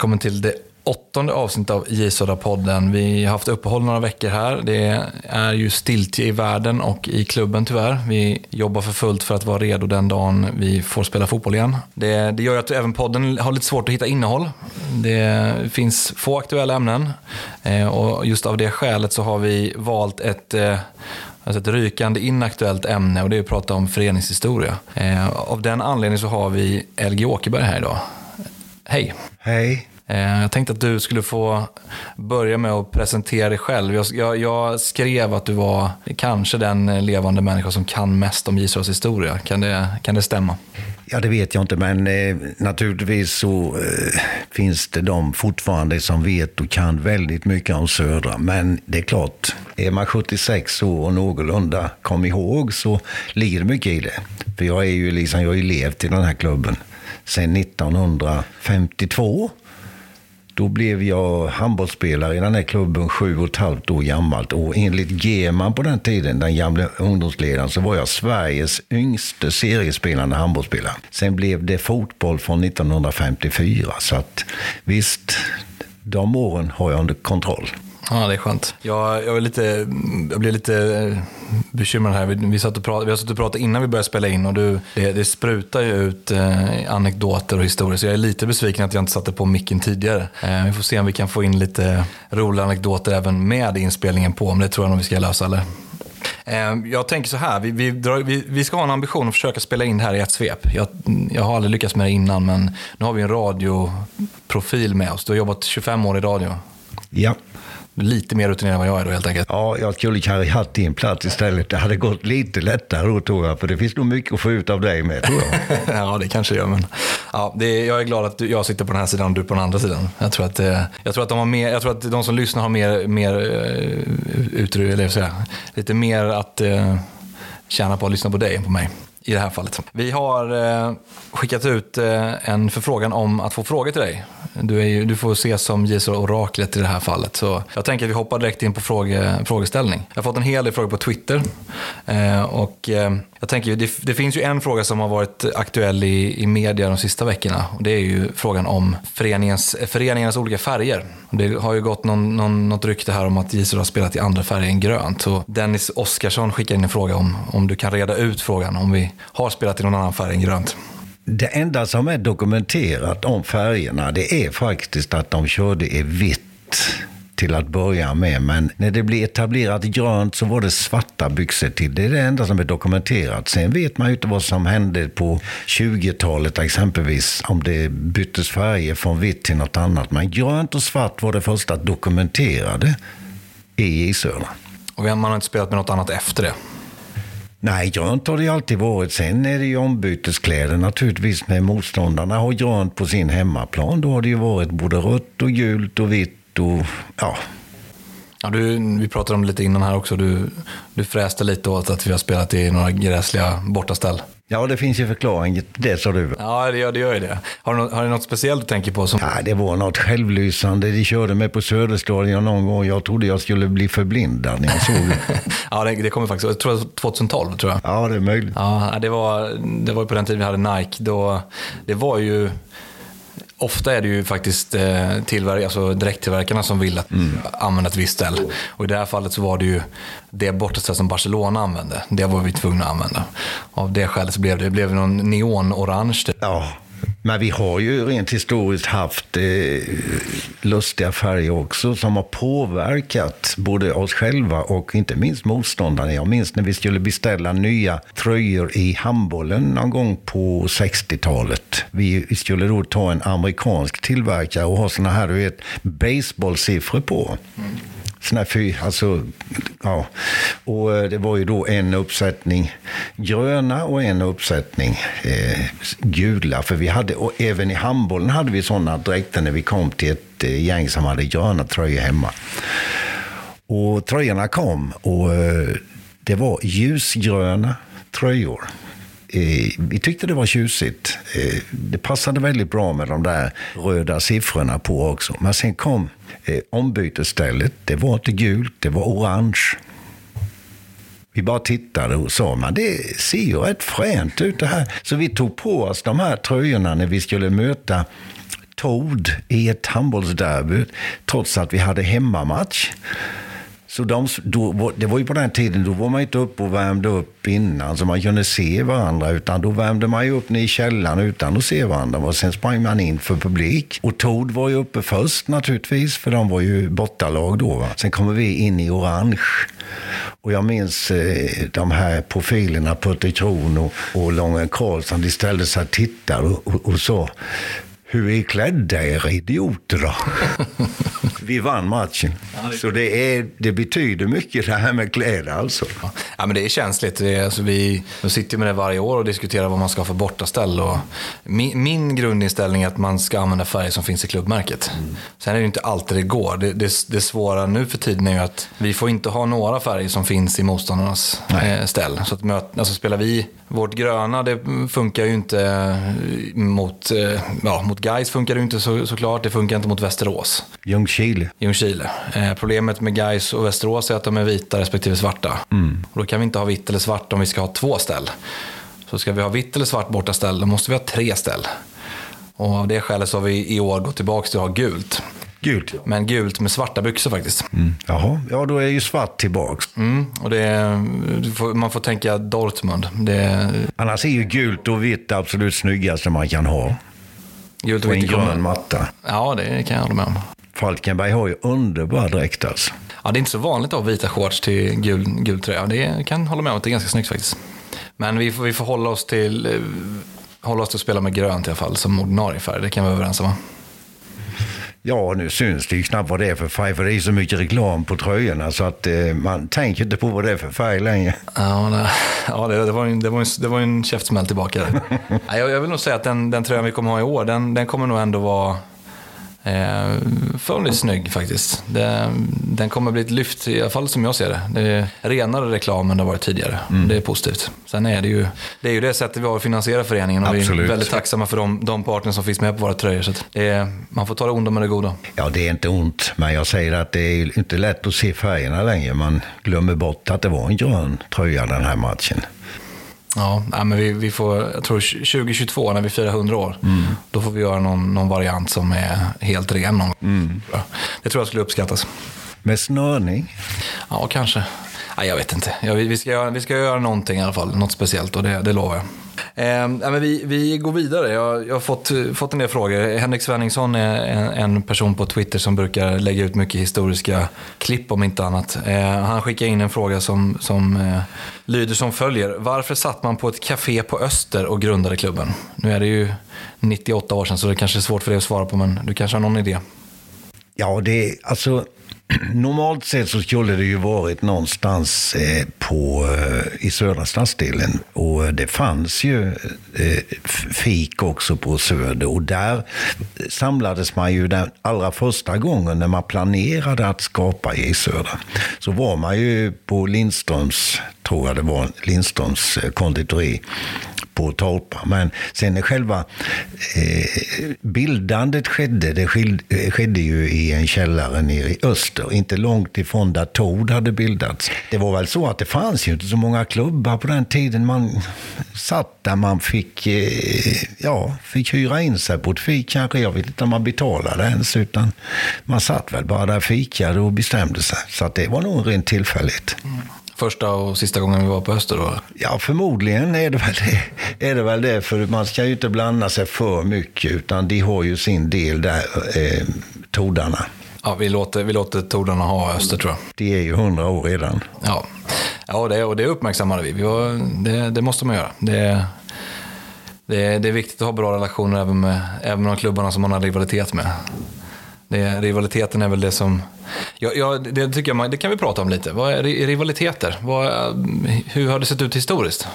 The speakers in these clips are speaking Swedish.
Välkommen till det åttonde avsnittet av J-Soda-podden. Vi har haft uppehåll några veckor här. Det är ju stiltje i världen och i klubben tyvärr. Vi jobbar för fullt för att vara redo den dagen vi får spela fotboll igen. Det, det gör att även podden har lite svårt att hitta innehåll. Det finns få aktuella ämnen eh, och just av det skälet så har vi valt ett eh, Alltså ett rykande inaktuellt ämne och det är att prata om föreningshistoria. Eh, av den anledningen så har vi LG Åkerberg här idag. Hej! Hej! Eh, jag tänkte att du skulle få börja med att presentera dig själv. Jag, jag, jag skrev att du var kanske den eh, levande människa som kan mest om Israels historia. Kan det, kan det stämma? Ja, det vet jag inte, men eh, naturligtvis så eh, finns det de fortfarande som vet och kan väldigt mycket om södra. Men det är klart, är man 76 år och någorlunda kom ihåg så ligger det mycket i det. För jag, är ju liksom, jag har ju levt i den här klubben sedan 1952. Då blev jag handbollsspelare i den här klubben sju och ett halvt år gammalt. Och enligt Geman på den tiden, den gamla ungdomsledaren, så var jag Sveriges yngste seriespelande handbollsspelare. Sen blev det fotboll från 1954. Så att visst, de åren har jag under kontroll. Ja, det är skönt. Jag, jag, är lite, jag blev lite eh, bekymrad här. Vi, vi, satt och pratade, vi har suttit och pratat innan vi började spela in och du, det, det sprutar ju ut eh, anekdoter och historier. Så jag är lite besviken att jag inte satte på micken tidigare. Eh, vi får se om vi kan få in lite roliga anekdoter även med inspelningen på. Men det tror jag nog vi ska lösa, eller? Eh, jag tänker så här, vi, vi, drar, vi, vi, ska ha en ambition att försöka spela in det här i ett svep. Jag, jag har aldrig lyckats med det innan, men nu har vi en radioprofil med oss. Du har jobbat 25 år i radio. Ja lite mer rutinerad än vad jag är då helt enkelt. Ja, jag skulle kanske haft din plats istället. Det hade gått lite lättare då tror jag. För det finns nog mycket att få ut av dig med tror jag. ja, det kanske gör. Men ja, det jag är glad att jag sitter på den här sidan och du på den andra sidan. Jag tror att, eh, jag tror att, de, har mer, jag tror att de som lyssnar har mer, mer uh, utrymme, eller säga, lite mer att uh, tjäna på att lyssna på dig än på mig i det här fallet. Vi har eh, skickat ut eh, en förfrågan om att få frågor till dig. Du, är ju, du får ses som Jesus oraklet i det här fallet. Så jag tänker att vi hoppar direkt in på fråge, frågeställning. Jag har fått en hel del frågor på Twitter. Eh, och eh, jag tänker, det, det, finns ju en fråga som har varit aktuell i, i media de sista veckorna. Och det är ju frågan om föreningens, föreningarnas olika färger. Det har ju gått någon, någon, något rykte här om att Jesus har spelat i andra färger än grönt. Så Dennis Oskarsson skickar in en fråga om, om du kan reda ut frågan om vi har spelat i någon annan färg än grönt. Det enda som är dokumenterat om färgerna det är faktiskt att de körde i vitt till att börja med. Men när det blev etablerat grönt så var det svarta byxor till. Det är det enda som är dokumenterat. Sen vet man ju inte vad som hände på 20-talet exempelvis. Om det byttes färger från vitt till något annat. Men grönt och svart var det första dokumenterade i isöarna. Och man har inte spelat med något annat efter det? Nej, grönt har det alltid varit. Sen är det ju ombyteskläder naturligtvis när motståndarna har grönt på sin hemmaplan. Då har det ju varit både rött och gult och vitt och ja. Ja, du, vi pratade om det lite innan här också. Du, du fräste lite åt att vi har spelat i några gräsliga bortaställ. Ja, det finns ju förklaring det sa du. Ja, det gör, det gör ju det. Har du, har du något speciellt du tänker på? Som... Ja, det var något självlysande. De körde mig på Söderstadion någon gång. Jag trodde jag skulle bli förblindad när jag såg det. ja, det, det kommer faktiskt. Jag tror 2012, tror jag. Ja, det är möjligt. Ja, det var, det var på den tiden vi hade Nike. Då, det var ju ofta är det ju faktiskt eh, tillverk alltså direkttillverkarna som vill att mm. använda ett visst ställ. Och i det här fallet så var det ju det bortaställ som Barcelona använde. Det var vi tvungna att använda. Av det skälet så blev det, det blev någon neonorange. Typ. Ja. Men vi har ju rent historiskt haft eh, lustiga färger också som har påverkat både oss själva och inte minst motståndarna. Jag minns när vi skulle beställa nya tröjor i handbollen någon gång på 60-talet. Vi, skulle då ta en amerikansk tillverkare och ha sådana här, du vet, baseballsiffror på. Mm. Såna fy, alltså, ja. Och eh, det var ju då en uppsättning gröna och en uppsättning eh, gula. För vi hade, och även i handbollen hade vi sådana dräkter när vi kom till ett eh, gäng som hade gröna tröjor hemma. Och tröjorna kom och eh, det var ljusgröna tröjor. Eh, vi tyckte det var tjusigt. Eh, det passade väldigt bra med de där röda siffrorna på också. Men sen kom eh, ombytesstället. Det var inte gult, det var orange. Vi bara tittade och sa, men det ser ju rätt fränt ut det här. Så vi tog på oss de här tröjorna när vi skulle möta Tord i ett handbollsderby trots att vi hade hemmamatch. Så de, då, det var ju på den tiden, då var man inte uppe och värmde upp innan så man kunde se varandra. Utan då värmde man ju upp ner i källaren utan att se varandra. Och sen sprang man in för publik. Och Tord var ju uppe först naturligtvis, för de var ju bortalag då. Va? Sen kommer vi in i orange. Och jag minns eh, de här profilerna, Putte Kron och, och Lången Karlsson, de ställde sig och tittade och, och, och sa hur är klädda era idioter då? Vi vann matchen. Så det, är, det betyder mycket det här med kläder alltså. Ja, men det är känsligt. Det är, alltså, vi, vi sitter med det varje år och diskuterar vad man ska ha för bortaställ. Och min, min grundinställning är att man ska använda färger som finns i klubbmärket. Mm. Sen är det inte alltid det går. Det, det, det svåra nu för tiden är ju att vi får inte ha några färger som finns i motståndarnas eh, ställ. Så att möt, alltså, spelar vi vårt gröna, det funkar ju inte eh, mot, eh, ja, mot Gais funkar det inte så, såklart. Det funkar inte mot Västerås. Ljungskile. Ljungskile. Eh, problemet med Gais och Västerås är att de är vita respektive svarta. Mm. Och då kan vi inte ha vitt eller svart om vi ska ha två ställ. Så ska vi ha vitt eller svart borta ställ, då måste vi ha tre ställ. Och av det skälet så har vi i år gått tillbaka till att ha gult. Gult? Men gult med svarta byxor faktiskt. Mm. Jaha, ja då är ju svart tillbaks. Mm, och det man får tänka Dortmund. Det, Annars är ju gult och vitt det absolut snyggaste man kan ha. Gult och en grön matta. Ja, det kan jag hålla med om. Falkenberg har ju underbar dräkt alltså. Ja, det är inte så vanligt att ha vita shorts till gul, gul tröja. Det kan hålla med om att det är ganska snyggt faktiskt. Men vi får, vi får hålla oss till eh, hålla oss till att spela med grönt i alla fall som ordinarie färg. Det kan vi vara överens om Ja, nu syns det ju knappt vad det är för färg, för det är så mycket reklam på tröjorna så att eh, man tänker inte på vad det är för färg längre. Ja, det, ja, det, det var, en, det, var en, det var en käftsmäll tillbaka jag, jag vill nog säga att den, den tröjan vi kommer ha i år, den, den kommer nog ändå vara Eh, förhållandevis snygg faktiskt. Det, den kommer bli ett lyft, i alla fall som jag ser det. Det är renare reklam än det har varit tidigare. Mm. Det är positivt. Sen är det ju det, är ju det sättet vi har att finansiera föreningen och Absolut. vi är väldigt tacksamma för de, de partner som finns med på våra tröjor. Så är, man får ta det onda med det goda. Ja, det är inte ont, men jag säger att det är inte lätt att se färgerna längre. Man glömmer bort att det var en grön tröja den här matchen. Ja, men vi, vi får, jag tror 2022 när vi firar 100 år, mm. då får vi göra någon, någon variant som är helt ren. Någon. Mm. Det tror jag skulle uppskattas. Med snörning? Ja, kanske. Nej, jag vet inte. Ja, vi, vi, ska göra, vi ska göra någonting i alla fall, något speciellt och det, det lovar jag. Eh, men vi, vi går vidare. Jag, jag har fått, eh, fått en del frågor. Henrik Svenningsson är en, en, person på Twitter som brukar lägga ut mycket historiska klipp om inte annat. Eh, han skickar in en fråga som, som eh, lyder som följer. Varför satt man på ett café på Öster och grundade klubben? Nu är det ju 98 år sedan så det kanske är svårt för dig att svara på men du kanske har någon idé? Ja, det är alltså Normalt sett så skulle det ju varit någonstans eh, på, eh, i södra stadsdelen. Och eh, det fanns ju eh, fik också på Söder. Och där samlades man ju den allra första gången när man planerade att skapa i Södra. Så var man ju på Lindströms, tror jag det var, Lindströms eh, konditori på Torpa. Men sen när själva eh, bildandet skedde, det eh, skedde ju i en källare nere i öster, inte långt ifrån där Tord hade bildats. Det var väl så att det fanns ju inte så många klubbar på den tiden. Man satt där man fick, eh, ja, fick hyra in sig på ett fik kanske. Jag vet inte om man betalade ens, utan man satt väl bara där och fikade och bestämde sig. Så att det var nog rent tillfälligt. Mm första och sista gången vi var på Öster då? Ja, förmodligen är det, väl det, är det väl det. För man ska ju inte blanda sig för mycket, utan de har ju sin del där, eh, tordarna. Ja, vi låter, vi låter tordarna ha Öster tror jag. De är ju hundra år redan. Ja, ja det, och det uppmärksammade vi. vi var, det, det måste man göra. Det, det, det, är viktigt att ha bra relationer även med, även med de klubbarna som man har rivalitet med. Det, rivaliteten är väl det som... Ja, ja, det, tycker jag man, det kan vi prata om lite. Vad är rivaliteter? Vad, hur har det sett ut historiskt?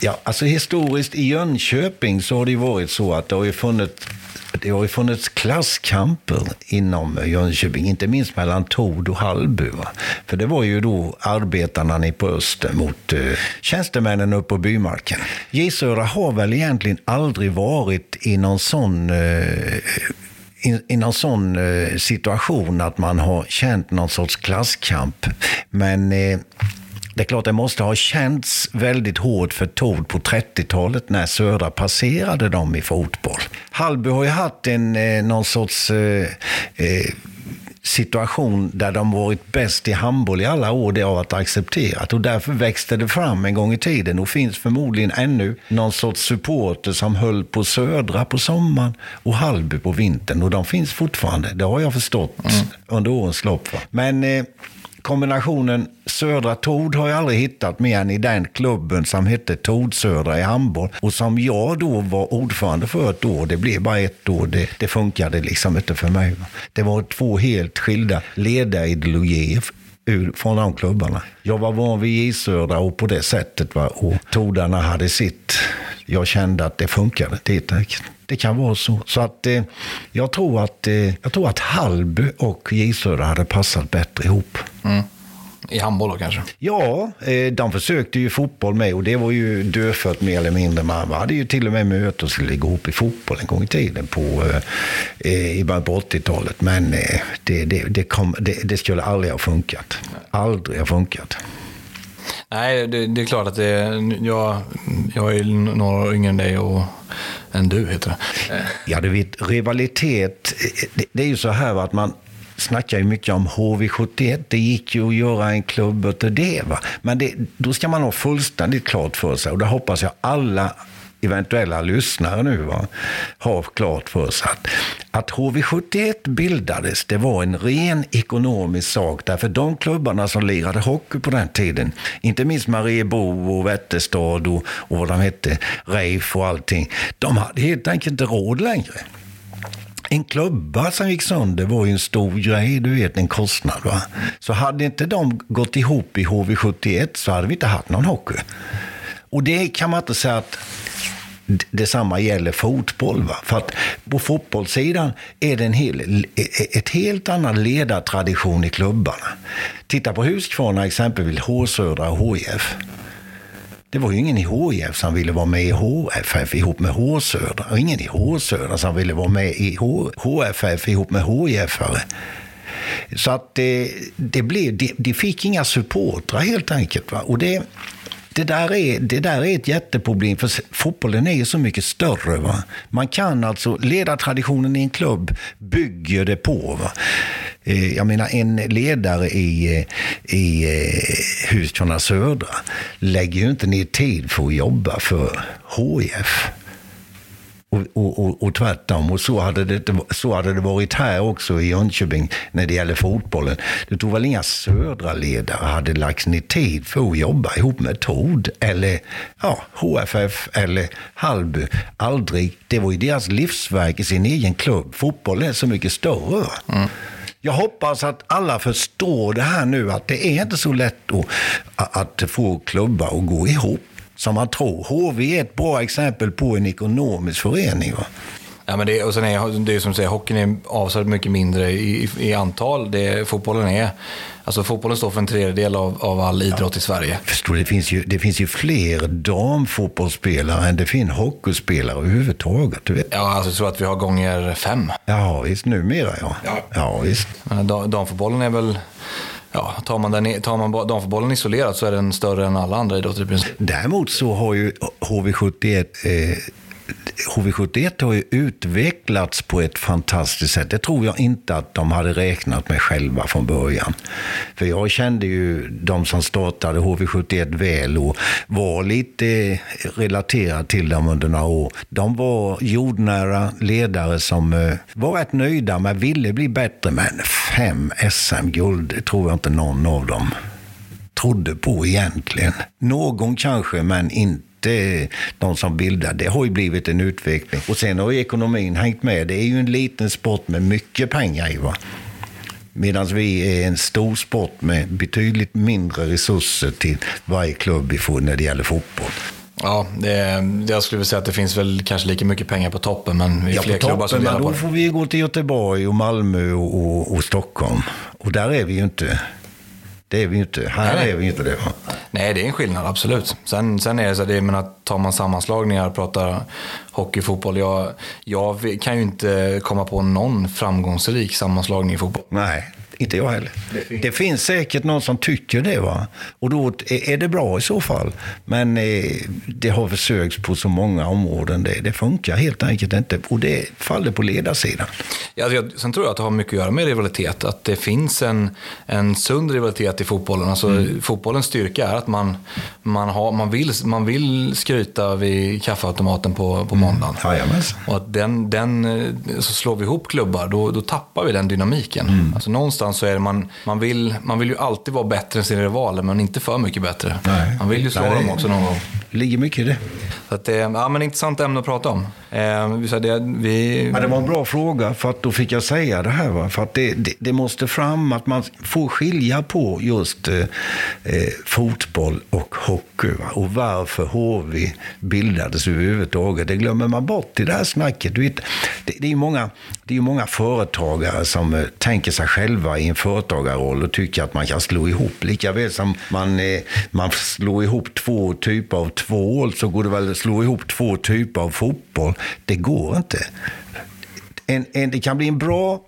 Ja, alltså historiskt i Jönköping så har det varit så att det har ju funnits det har ju funnits klasskamper inom Jönköping, inte minst mellan Tord och Hallby. Va? För det var ju då arbetarna nere på Öster mot eh, tjänstemännen uppe på bymarken. Gisöra har väl egentligen aldrig varit i någon sån eh, i, i någon sån eh, situation att man har känt någon sorts klasskamp. Men eh, det är klart, det måste ha känts väldigt hårt för Tord på 30-talet när Södra passerade dem i fotboll. Hallby har ju haft en, eh, någon sorts eh, eh, situation där de varit bäst i handboll i alla år, det har varit accepterat. Och därför växte det fram en gång i tiden och finns förmodligen ännu någon sorts supporter som höll på Södra på sommaren och Hallby på vintern. Och de finns fortfarande, det har jag förstått mm. under årens lopp. Va? Men eh, kombinationen Södra Tord har jag aldrig hittat mer än i den klubben som hette Tord Södra i handboll och som jag då var ordförande för ett år. Det blev bara ett år. Det, det funkade liksom inte för mig. Det var två helt skilda ledarideologier från de klubbarna. Jag var van vid J Södra och på det sättet. Va? Och Tordarna hade sitt. Jag kände att det funkade. Det, det kan vara så. Så att eh, jag, tror att, eh, jag tror att Hallby och J Södra hade passat bättre ihop. Mm. I handboll då kanske? Ja, eh, de försökte ju fotboll med och det var ju dödfött mer eller mindre. Man hade ju till och med möte och skulle gå ihop i fotboll en gång i tiden på, eh, i början på 80-talet. Men eh, det, det, det, kom, det, skulle aldrig ha funkat. Aldrig ha funkat. Nej, det, det, är klart att det, jag, jag är några yngre än dig och än du heter det. Ja, du vet, rivalitet, det, det är ju så här att man snackar ju mycket om HV71. Det gick ju att göra en klubb av det. Va? Men det, då ska man ha fullständigt klart för sig. Och det hoppas jag alla eventuella lyssnare nu va, har klart för sig att, att HV71 bildades, det var en ren ekonomisk sak. Därför de klubbarna som lirade hockey på den tiden, inte minst Mariebo och Vätterstad och, och vad de hette, Reif och allting, de hade helt enkelt inte råd längre en klubba som gick sönder var ju en stor grej, du vet, en kostnad. Va? Så hade inte de gått ihop i HV71 så hade vi inte haft någon hockey. Och det kan man inte säga att detsamma gäller fotboll. Va? För att på fotbollssidan är det en hel, e-, e-, ett helt annan ledartradition i klubbarna. Titta på Huskvarna exempelvis, H Södra och HIF. Det var ju ingen i HIF som ville vara med i HFF ihop med H Södra. Och ingen i H Södra som ville vara med i HFF ihop med HIF-are. Så att det, det, blev, de, de, fick inga supportrar helt enkelt. Va? Och det, det där, är, det där är ett jätteproblem, för fotbollen är ju så mycket större. Va? Man kan alltså, ledartraditionen i en klubb bygger det på. Va? Eh, jag menar, en ledare i, eh, i eh, Huskvarna Södra lägger ju inte ner tid för att jobba för HIF. Och, och, och, och tvärtom. Och så hade, det, så hade det varit här också i Jönköping när det gäller fotbollen. Det tog väl inga södra ledare hade lagt ner tid för att jobba ihop med Tord eller ja, HFF eller Hallby. Aldrig. Det var ju deras livsverk i sin egen klubb. Fotbollen är så mycket större. Mm. Jag hoppas att alla förstår det här nu, att det är inte så lätt att, att få klubbar att gå ihop som man tror. HV är ett bra exempel på en ekonomisk förening. Va? Ja, men det, och sen är det är som du säger, hockeyn är avsevärt mycket mindre i, i antal. Det, fotbollen är Alltså fotbollen står för en tredjedel av, av all idrott ja. i Sverige. Förstår, det, finns ju, det finns ju fler damfotbollsspelare än det finns hockeyspelare överhuvudtaget. Du vet. Ja, alltså jag tror att vi har gånger fem. Ja, visst. Numera, ja. Ja, ja visst. Damfotbollen är väl... Ja, tar man, den, tar man damfotbollen isolerat så är den större än alla andra idrotter i princip. Däremot så har ju HV71 eh, HV71 har ju utvecklats på ett fantastiskt sätt. Det tror jag inte att de hade räknat med själva från början. För jag kände ju de som startade HV71 väl och var lite relaterad till dem under några år. De var jordnära ledare som eh, var rätt nöjda men ville bli bättre. Men fem SM-guld tror jag inte någon av dem trodde på egentligen. Någon kanske, men inte inte de som bildar. Det har ju blivit en utveckling. Och sen har ju ekonomin hängt med. Det är ju en liten sport med mycket pengar i. Va? Medan vi är en stor sport med betydligt mindre resurser till varje klubb vi får när det gäller fotboll. Ja, det, jag skulle vilja säga att det finns väl kanske lika mycket pengar på toppen, men vi är ja, fler klubbar som delar på det. Då får vi gå till Göteborg och Malmö och, och, och Stockholm. Och där är vi ju inte. Det är vi ju inte. Här Nej. är vi inte det. Nej, det är en skillnad, absolut. Sen, sen är det så att, jag menar, tar man sammanslagningar och pratar hockey, fotboll. Jag, jag kan ju inte komma på någon framgångsrik sammanslagning i fotboll. Nej, Inte jag heller. Det finns. säkert någon som tycker det. va. Och då är det bra i så fall. Men eh, det har försökts på så många områden. Det, det funkar helt enkelt inte. Och det faller på ledarsidan. Ja, alltså, jag, sen tror jag att det har mycket att göra med rivalitet. Att det finns en, en sund rivalitet i fotbollen. Alltså, mm. Fotbollens styrka är att man, man, har, man, vill, man vill skryta vid kaffeautomaten på, på måndagen. Mm. Och att den, den, så slår vi ihop klubbar, då, då tappar vi den dynamiken. Mm. Alltså, någonstans så är det man, man, vill, man vill ju alltid vara bättre än sina rivaler, men inte för mycket bättre. Nej. Man vill ju slå Nej. dem också någon gång. Det ligger mycket i det. Så att det ja, men intressant ämne att prata om. Eh, det, vi... ja, det var en bra fråga, för att då fick jag säga det här. Va? För att det, det, det måste fram att man får skilja på just eh, eh fotboll och hockey. Va? Och varför HV bildades överhuvudtaget. Det glömmer man bort i det här snacket. Du vet, det, det är många, det är ju många företagare som eh, tänker sig själva i en företagarroll och tycker att man kan slå ihop. Lika väl som man, eh, man slår ihop två typer av tvål så går det väl att slå ihop två typer av fotboll. Det går inte. En, en, det kan bli en bra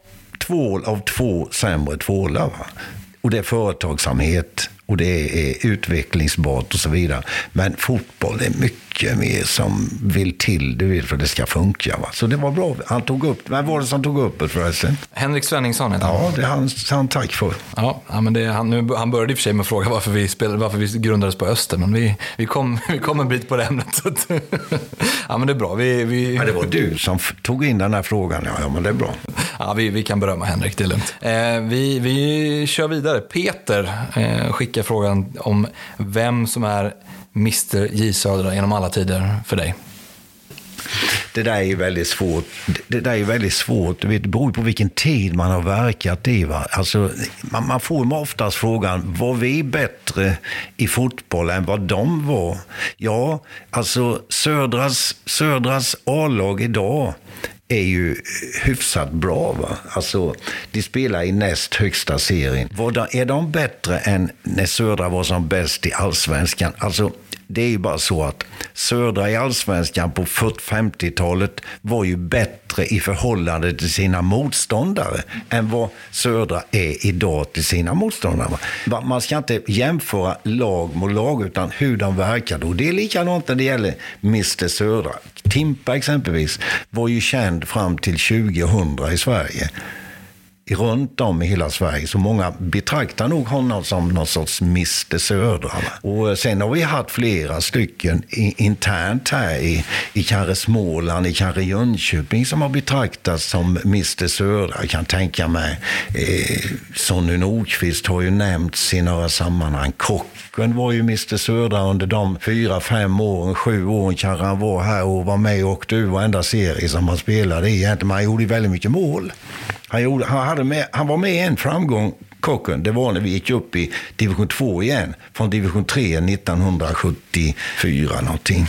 tvål av två sämre tvålar. Va? Och det är företagsamhet och det är utvecklingsbart och så vidare. Men fotboll är mycket mer som vill till du vet, för att det ska funka. Va? Så det var bra. Han tog upp, vem var det som tog upp det förresten? Henrik Svenningsson heter han. Ja, det han, han tack för. Ja, men det, han, nu, han började i och för sig med att fråga varför vi, spelade, varför vi grundades på Öster, men vi, vi, kom, vi kom en bit på det ämnet. Så att, ja, men det är bra. Vi, vi... Ja, det var du som tog in den här frågan. Ja, ja men det är bra. Ja, vi, vi kan berömma Henrik, det är lugnt. Eh, vi, vi kör vidare. Peter eh, skickar frågan om vem som är Mr J Södra genom alla tider för dig. Det där är väldigt svårt. Det där är väldigt svårt. Det beror på vilken tid man har verkat i. Va? Alltså, man, man får oftast frågan, var vi bättre i fotboll än vad de var? Ja, alltså Södras, Södras A-lag idag är ju hyfsat bra. Va? Alltså, de spelar i näst högsta serien. Är de bättre än när Södra var som bäst i allsvenskan? Alltså, det är ju bara så att Södra i allsvenskan på 40-50-talet var ju bättre i förhållande till sina motståndare än vad Södra är idag till sina motståndare. Man ska inte jämföra lag mot lag utan hur de verkade. Och det är likadant när det gäller Mr Södra. Timpa exempelvis var ju känd fram till 2000 i Sverige runt om i hela Sverige. Så många betraktar nog honom som någon sorts Mr Södra. Och eh, sen har vi haft flera stycken internt här i, i kanske Småland, i kanske Jönköping som har betraktats som Mr Södra. Jag kan tänka mig eh, Sonny Nordqvist har ju nämnts i några sammanhang. Kocken var ju Mr Södra under de fyra, fem åren, sju åren kanske han var här och var med och åkte ur varenda serie som han spelade i. Han gjorde väldigt mycket mål. Han, gjorde, han, hade med, han var med i en framgång, Kocken. Det var när vi gick upp i division 2 igen. Från division 3 1974 någonting.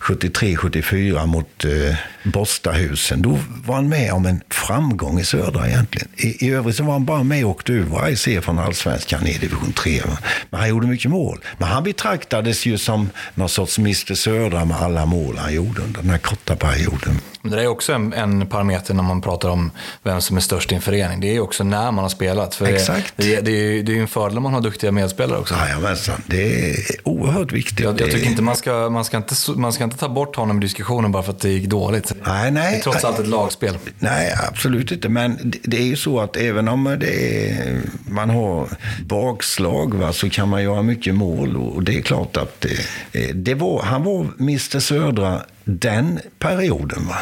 73-74 mot eh, Borstahusen. Då var han med om en framgång i södra egentligen. I, I övrigt så var han bara med och åkte ur serie från allsvenskan i division 3. Men han gjorde mycket mål. Men han betraktades ju som någon sorts Mr Södra med alla mål han gjorde under den här korta perioden. Det är också en, en parameter när man pratar om vem som är störst i en förening. Det är också när man har spelat. För Exakt. Det, det, är, det är ju en fördel om man har duktiga medspelare också. Jajamensan, det är oerhört viktigt. Jag, jag tycker inte man ska, man, ska inte, man ska inte ta bort honom i diskussionen bara för att det gick dåligt. Nej, nej. Det är trots allt ett lagspel. Nej, absolut inte. Men det, det är ju så att även om det är, man har bakslag va, så kan man göra mycket mål. Och det är klart att det, det var, han var Mr Södra den perioden. Va?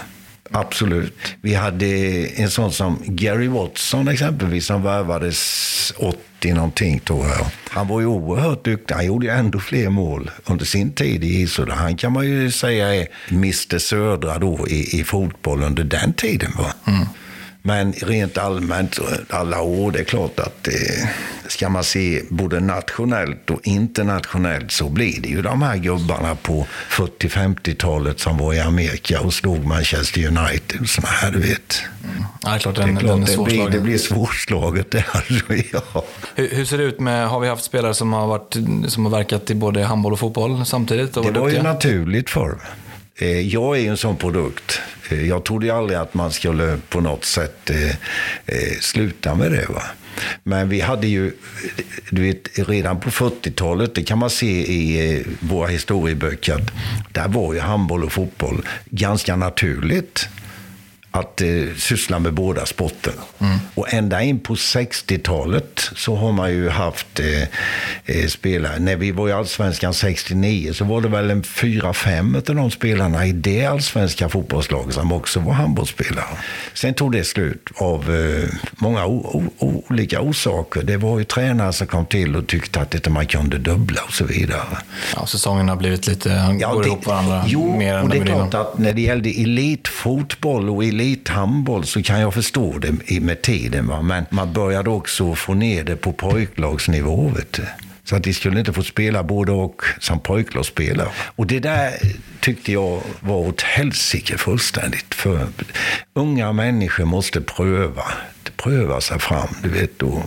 Absolut. Vi hade en sån som Gary Watson exempelvis som värvades 80 någonting tror jag. Han var ju oerhört duktig. Han gjorde ju ändå fler mål under sin tid i Isöda. Han kan man ju säga är Mr Södra då i, i fotboll under den tiden. Va? Mm. Men rent allmänt, alla år, det är klart att eh, ska man se både nationellt och internationellt så blir det ju de här gubbarna på 40-50-talet som var i Amerika och slog Manchester United och sådana här, du vet. Mm. Ja, klart, den, det, klart, den det, blir, det blir svårslaget det här, ja. hur, hur, ser det ut med, har vi haft spelare som har, varit, som har verkat i både handboll och fotboll samtidigt? Och det var ju naturligt förr. Eh, Eh, jag är ju en sån produkt. Eh, jag trodde aldrig att man skulle på något sätt eh, sluta med det. Va? Men vi hade ju, du vet, redan på 40-talet, det kan man se i våra historieböcker, där var ju handboll och fotboll ganska naturligt att eh, syssla med båda sporterna. Mm. Och ända in på 60-talet så har man ju haft eh, eh, spelare. När vi var i Allsvenskan 69 så var det väl en fyra, fem av de spelarna i det allsvenska fotbollslaget som också var handbollsspelare. Sen tog det slut av eh, många olika orsaker. Det var ju tränare som kom till och tyckte att inte man kunde dubbla och så vidare. Ja, säsongen har blivit lite, ja, går det, ihop varandra jo, mer än och det är klart att när det gällde elitfotboll och elit elithandboll så kan jag förstå det med tiden. Va? Men man började också få ner det på pojklagsnivå. Vet du. Så att de skulle inte få spela både och som pojklagsspelare. Och det där tyckte jag var åt helsike fullständigt. För unga människor måste pröva pröva sig fram, du vet, och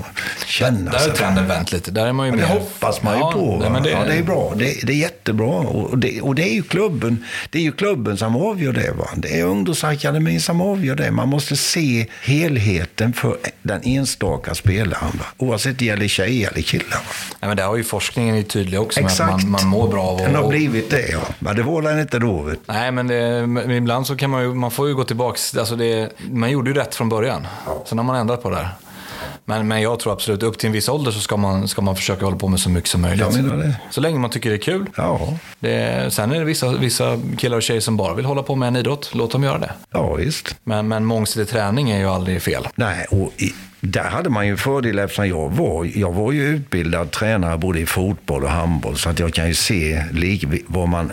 känna där, sig Där har trenden vänt lite. Där är man ju men det hoppas man ju ja, på. Nej, det... Ja, det är bra. Det, det är jättebra. Och det, och det, är ju klubben, det är ju klubben som avgör det. Va? Det är ungdomsakademin som avgör det. Man måste se helheten för den enstaka spelaren. Va? Oavsett det gäller tjejer eller killar. Va? Nej, men det har ju forskningen är tydlig också. Exakt. Man, man mår bra av Den har blivit det, ja. Men det var den inte då. Vet. Nej, men, det, men ibland så kan man ju, man får ju gå tillbaka. Alltså det, man gjorde ju rätt från början. Ja. Man ändrat på det här. Men, men jag tror absolut, upp till en viss ålder så ska man, ska man försöka hålla på med så mycket som möjligt. Så länge man tycker det är kul. Ja. Det, sen är det vissa, vissa killar och tjejer som bara vill hålla på med en idrott. Låt dem göra det. Ja, visst. Men, men mångsidig träning är ju aldrig fel. Nej, och i, där hade man ju fördel eftersom jag var, jag var ju utbildad tränare både i fotboll och handboll. Så att jag kan ju se vad man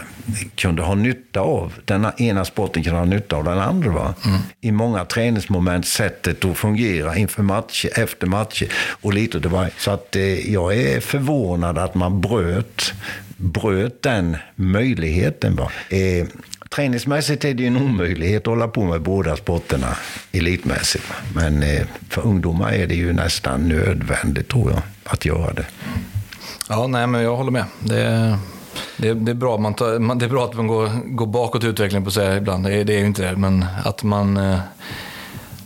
kunde ha nytta av. Den ena sporten kunde ha nytta av den andra. Va? Mm. I många träningsmoment, sättet att fungera inför matcher, efter matcher och lite det var. Så att eh, jag är förvånad att man bröt, bröt den möjligheten. Va? Eh, träningsmässigt är det ju en omöjlighet att hålla på med båda sporterna elitmässigt. Men eh, för ungdomar är det ju nästan nödvändigt tror jag, att göra det. Ja, nej men jag håller med. Det, det, är, det är, bra man tar, det är bra att man går, går bakåt i utvecklingen på sig ibland. Det är, det är ju inte det, men att man eh,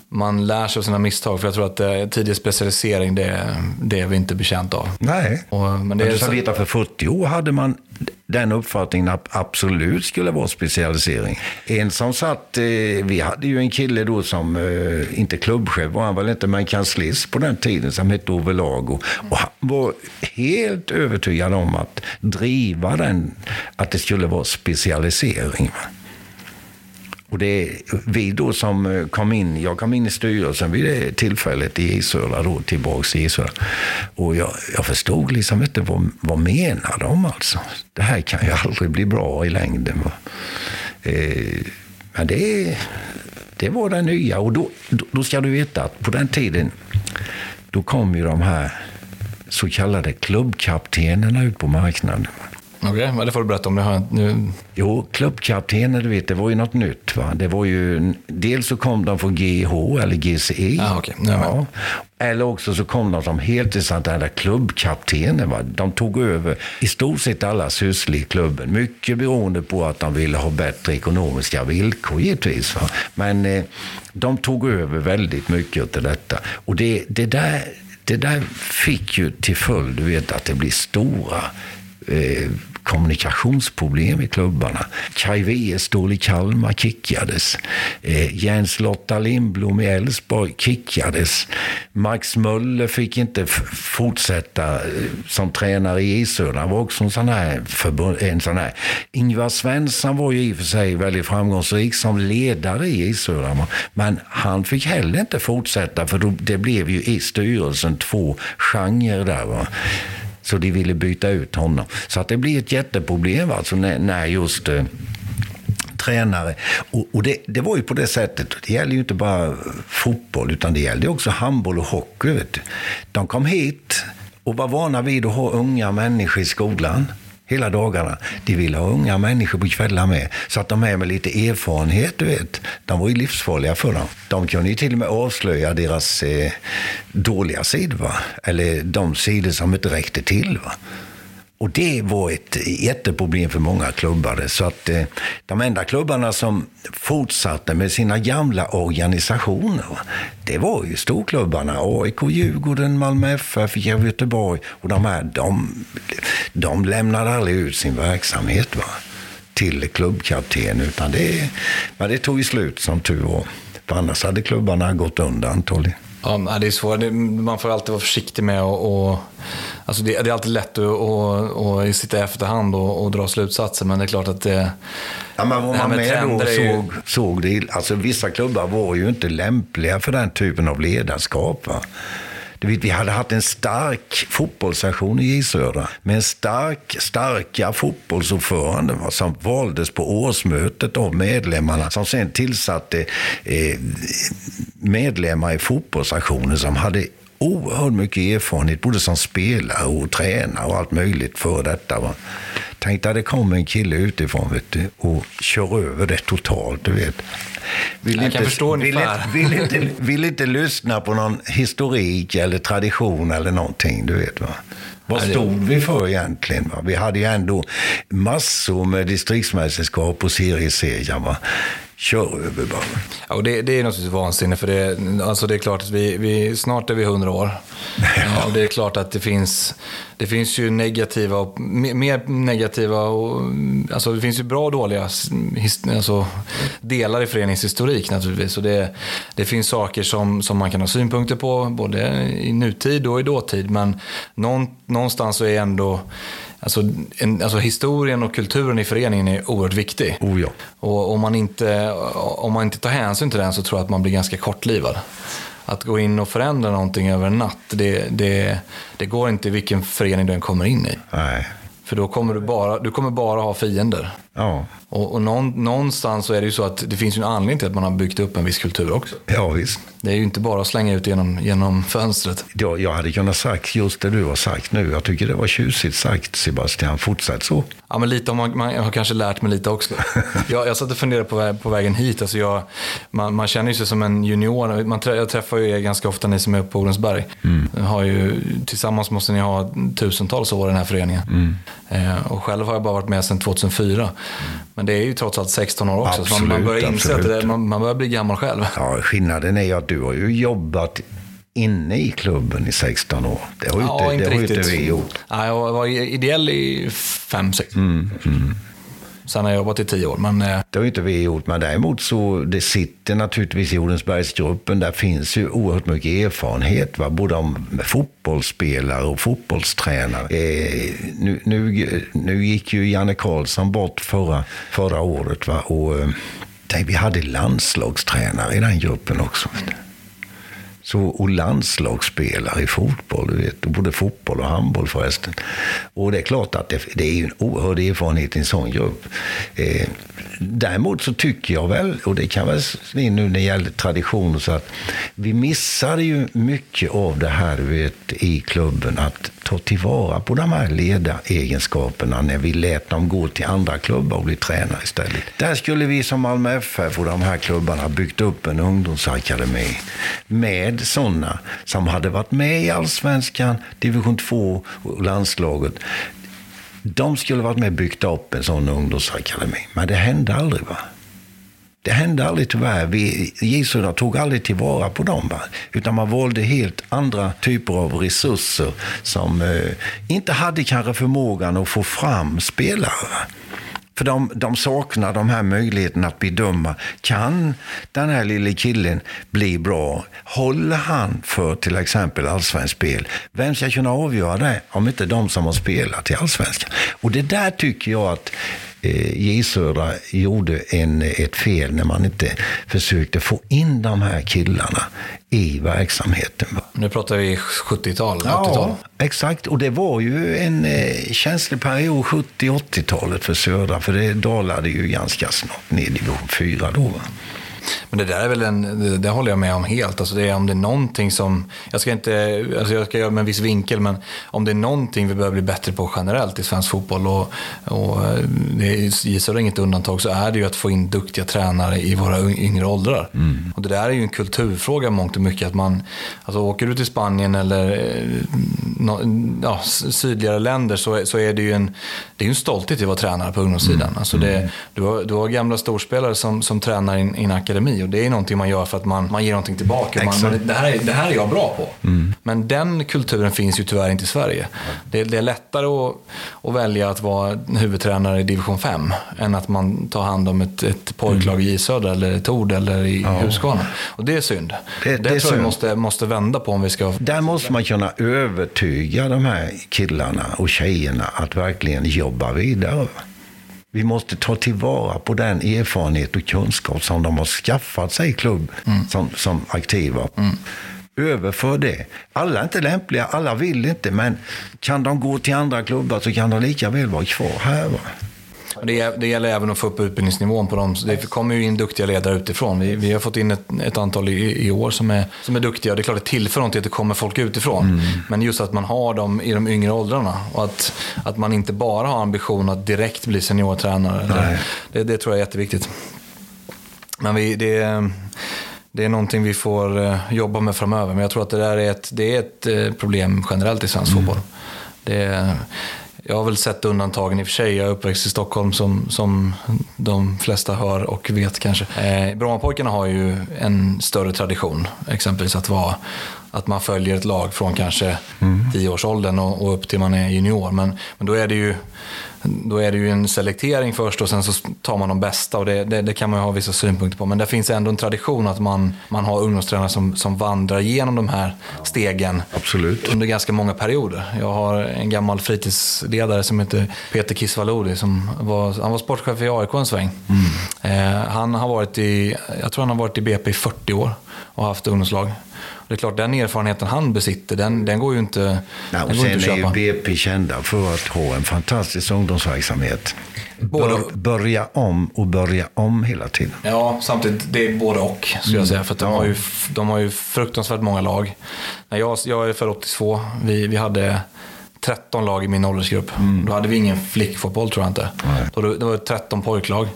man lär sig av sina misstag. För jag tror att eh, tidig specialisering, det, det är vi inte bekänt av. Nej, och, men, det men du ska veta för 40 år hade man den uppfattningen att absolut skulle vara specialisering. En som satt, eh, vi hade ju en kille då som, eh, inte klubbchef var han väl inte, men kanslist på den tiden som hette Ove Lago. Och han var helt övertygad om att driva den, att det skulle vara specialisering. Och det är vi då som eh, kom in, jag kom in i styrelsen vid det tillfället i Isöla då, tillbaks i Isöla. Och jag, jag förstod liksom inte vad, vad menar de alltså? Det här kan ju aldrig bli bra i längden. Eh, men det, det var det nya och då, då ska du veta att på den tiden då kom ju de här så kallade klubbkaptenerna ut på marknaden. Okej, okay, det får du berätta om. Det har nu... Jo, klubbkaptener, du vet, det var ju något nytt. Va? Det var ju, dels så kom de från GH eller GCE. Ah, okay. ja. Eller också så kom de som heltidsanställda klubbkaptener. Va? De tog över i stort sett alla sysslor i klubben. Mycket beroende på att de ville ha bättre ekonomiska villkor givetvis. Va? Men eh, de tog över väldigt mycket av detta. Och det, det, där, det där fick ju till följd, du vet, att det blir stora eh, kommunikationsproblem i klubbarna. Kaj Wierstål i Kalmar kickades. Eh, Jens Lotta Lindblom i Elfsborg kickades. Max Möller fick inte fortsätta eh, som tränare i Isöna. Han var också en sån här, en sån här. Ingvar Svensson var ju i och för sig väldigt framgångsrik som ledare i Isöna. Men han fick heller inte fortsätta för då, det blev ju i styrelsen två genrer där. Va? Så de ville byta ut honom. Så att det blir ett jätteproblem alltså när, när just eh, tränare. Och, och det, det, var ju på det sättet, det gäller ju inte bara fotboll utan det gällde också handboll och hockey. Vet De kom hit och var vana vid att ha unga människor i skolan hela dagarna. De ville ha unga människor på kvällar med. Så att de är med lite erfarenhet, du vet. De var ju livsfarliga för dem. De kunde ju till och med avslöja deras eh, dåliga sidor, va? Eller de sidor som inte räckte till, va? Och det var ett jätteproblem för många klubbar. Så att eh, de enda klubbarna som fortsatte med sina gamla organisationer, det var ju storklubbarna. AIK, Djurgården, Malmö FF, Göteborg och de här, de, de lämnade aldrig ut sin verksamhet va? till klubbkapten. Utan det, men det tog ju slut som tur var. För annars hade klubbarna gått under antagligen. Ja, det är svårt. Man får alltid vara försiktig med och, och alltså det, det, är alltid lätt att, att, att sitta i efterhand och, och, dra slutsatser, men det är klart att det... Ja, men var man med, då såg, ju... såg det, alltså vissa klubbar var ju inte lämpliga för den typen av ledarskap. Va? Vet, vi hade haft en stark fotbollssession i J Södra med en stark, starka fotbollsordförande som valdes på årsmötet av medlemmarna som sen tillsatte eh, medlemmar i fotbollsstationen som hade oerhört mycket erfarenhet, både som spelare och tränare och allt möjligt för detta. Va. Tänk dig att det kommer en kille utifrån vet du, och kör över det totalt. Du vet. Vill jag inte, kan förstå vill. Vill, vill, inte, vill inte lyssna på någon historik eller tradition eller någonting. Du vet, va? Vad stod vi för egentligen? Va? Vi hade ju ändå massor med distriktsmästerskap och seriesegrar kör över bara. Ja, och det, det är naturligtvis vansinne, för det, alltså det är klart att vi, vi, snart är vi 100 år. Ja. Och det är klart att det finns, det finns ju negativa och mer negativa och, alltså det finns ju bra och dåliga alltså, delar i föreningens historik naturligtvis. Och det, det finns saker som, som man kan ha synpunkter på, både i nutid och i dåtid, men någonstans så är ändå Alltså, en, alltså historien och kulturen i föreningen är oerhört viktig. Oh ja. Och om man, inte, om man inte tar hänsyn till den så tror jag att man blir ganska kortlivad. Att gå in och förändra någonting över en natt, det, det, det går inte i vilken förening du än kommer in i. Nej. För då kommer du bara, du kommer bara ha fiender. Ja. Och, och någonstans så är det ju så att det finns ju en anledning till att man har byggt upp en viss kultur också. Ja, visst. Det är ju inte bara att slänga ut genom, genom fönstret. Ja, jag hade kunnat sagt just det du har sagt nu. Jag tycker det var tjusigt sagt Sebastian. Fortsätt så. Ja, men lite man, man har kanske lärt mig lite också. jag, jag satt och funderade på, väg, på vägen hit. Alltså jag, man, man känner sig som en junior. Man, jag träffar ju er ganska ofta, ni som är uppe på Odensberg. Mm. Har ju, tillsammans måste ni ha tusentals år i den här föreningen. Mm. Eh, och själv har jag bara varit med sedan 2004. Mm. Men det är ju trots allt 16 år också. Absolut, så man, börjar inse absolut. att det, man, man börjar bli gammal själv. Ja, skillnaden är ju att du har ju jobbat inne i klubben i 16 år. Det har ju ja, inte, inte, det har inte vi gjort. Ja, jag var ideell i 5-6. Mm, mm. Sen har jag jobbat i tio år. Men... Eh, det har ju inte vi gjort, men däremot så det sitter naturligtvis i Odensbergsgruppen. Där finns ju oerhört mycket erfarenhet, va? både om fotbollsspelare och fotbollstränare. Eh, nu, nu, nu gick ju Janne Karlsson bort förra, förra året. Va? Och, eh, vi hade landslagstränare i den gruppen också. Mm. Så, och landslagsspelare i fotboll, du vet, både fotboll och handboll förresten. Och det är klart att det, det är en oerhörd erfarenhet i en sån grupp. Eh, däremot så tycker jag väl, och det kan väl nu när det gäller tradition, så att vi missade ju mycket av det här vet, i klubben, att ta tillvara på de här ledaregenskaperna när vi lät dem gå till andra klubbar och bli tränare istället. Där skulle vi som Malmö FF och de här klubbarna byggt upp en ungdomsakademi med sådana som hade varit med i allsvenskan, division 2 och landslaget. De skulle varit med och byggt upp en sån ungdomsakademi. Men det hände aldrig. va? Det hände aldrig tyvärr. Vi, J tog aldrig tillvara på dem. Va? Utan man valde helt andra typer av resurser som eh, inte hade kanske förmågan att få fram spelare. För de, de saknar de här möjligheterna att bedöma. Kan den här lille killen bli bra? Håller han för till exempel allsvenskt spel? Vem ska kunna avgöra det om inte de som har spelat i allsvenskan? Och det där tycker jag att J Södra gjorde en, ett fel när man inte försökte få in de här killarna i verksamheten. Nu pratar vi 70-tal, 80-tal. Ja, exakt. Och det var ju en eh, känslig period, 70-80-talet för Södra, för det dalade ju ganska snart ner i division 4 då. Va? Men det där är väl en, det, det håller jag med om helt. Alltså det är, om det är någonting som, jag ska inte, alltså jag ska göra med en viss vinkel, men om det är någonting vi behöver bli bättre på generellt i svensk fotboll och, och det gissar inget undantag så är det ju att få in duktiga tränare i våra yngre åldrar. Mm. Och det där är ju en kulturfråga mångt och mycket. Att man, alltså åker du till Spanien eller eh, ja, sydligare länder så, så är det ju en, det är en stolthet att vara tränare på ungdomssidan. Mm. Alltså det, mm. du, har, du har gamla storspelare som, som tränar i en akademi och det är någonting man gör för att man, man ger någonting tillbaka. Man, man, det, här är, det här är jag bra på. Mm. Men den kulturen finns ju tyvärr inte i Sverige. Det, det är lättare att, att, välja att vara huvudtränare i division 5 än att man tar hand om ett, ett pojklag i Södra eller Tord eller i ja. Huskvarna. Och det är synd. Det, det, det tror jag måste, måste vända på om vi ska... Där måste man kunna övertyga de här killarna och tjejerna att verkligen jobba vidare. Vi måste ta tillvara på den erfarenhet och kunskap som de har skaffat sig i klubb mm. som, som aktiva. Mm. Överför det. Alla är inte lämpliga, alla vill inte, men kan de gå till andra klubbar så kan de lika väl vara kvar här. Va? Det, det gäller även att få upp utbildningsnivån på dem. Det kommer ju in duktiga ledare utifrån. Vi, vi har fått in ett, ett antal i, i, år som är, som är duktiga. Det är klart det tillför någonting att det kommer folk utifrån. Mm. Men just att man har dem i de yngre åldrarna. Och att, att man inte bara har ambition att direkt bli seniortränare. Det, det, det, tror jag är jätteviktigt. Men vi, det, det är någonting vi får eh, jobba med framöver. Men jag tror att det där är ett, det är ett eh, problem generellt i svensk mm. fotboll. Det, jag har väl sett undantagen i och för sig. Jag är uppväxt i Stockholm som, som de flesta hör och vet kanske. Eh, Brommapojkarna har ju en större tradition. Exempelvis att, vara, att man följer ett lag från kanske mm. 10-årsåldern och, och upp till man är junior. Men, men då är det ju då är det ju en selektering först och sen så tar man de bästa och det, det, det, kan man ju ha vissa synpunkter på. Men det finns ändå en tradition att man, man har ungdomstränare som, som vandrar igenom de här stegen Absolut. under ganska många perioder. Jag har en gammal fritidsledare som heter Peter Kisvalodi. Som var, han var sportchef i AIK en sväng. Mm. Eh, han har varit i, jag tror han har varit i BP i 40 år och haft ungdomslag. Det är klart, den erfarenheten han besitter, den, den går ju inte, ja, och den går sen inte att köpa. är ju BP kända för att ha en fantastisk ungdomsverksamhet. Både, Bör, börja om och börja om hela tiden. Ja, samtidigt, det är både och skulle jag säga. För de, ja. har ju, de har ju fruktansvärt många lag. När jag, jag är född 82, vi, vi hade 13 lag i min åldersgrupp. Mm. Då hade vi ingen flickfotboll tror jag inte. Då, det var 13 pojklag.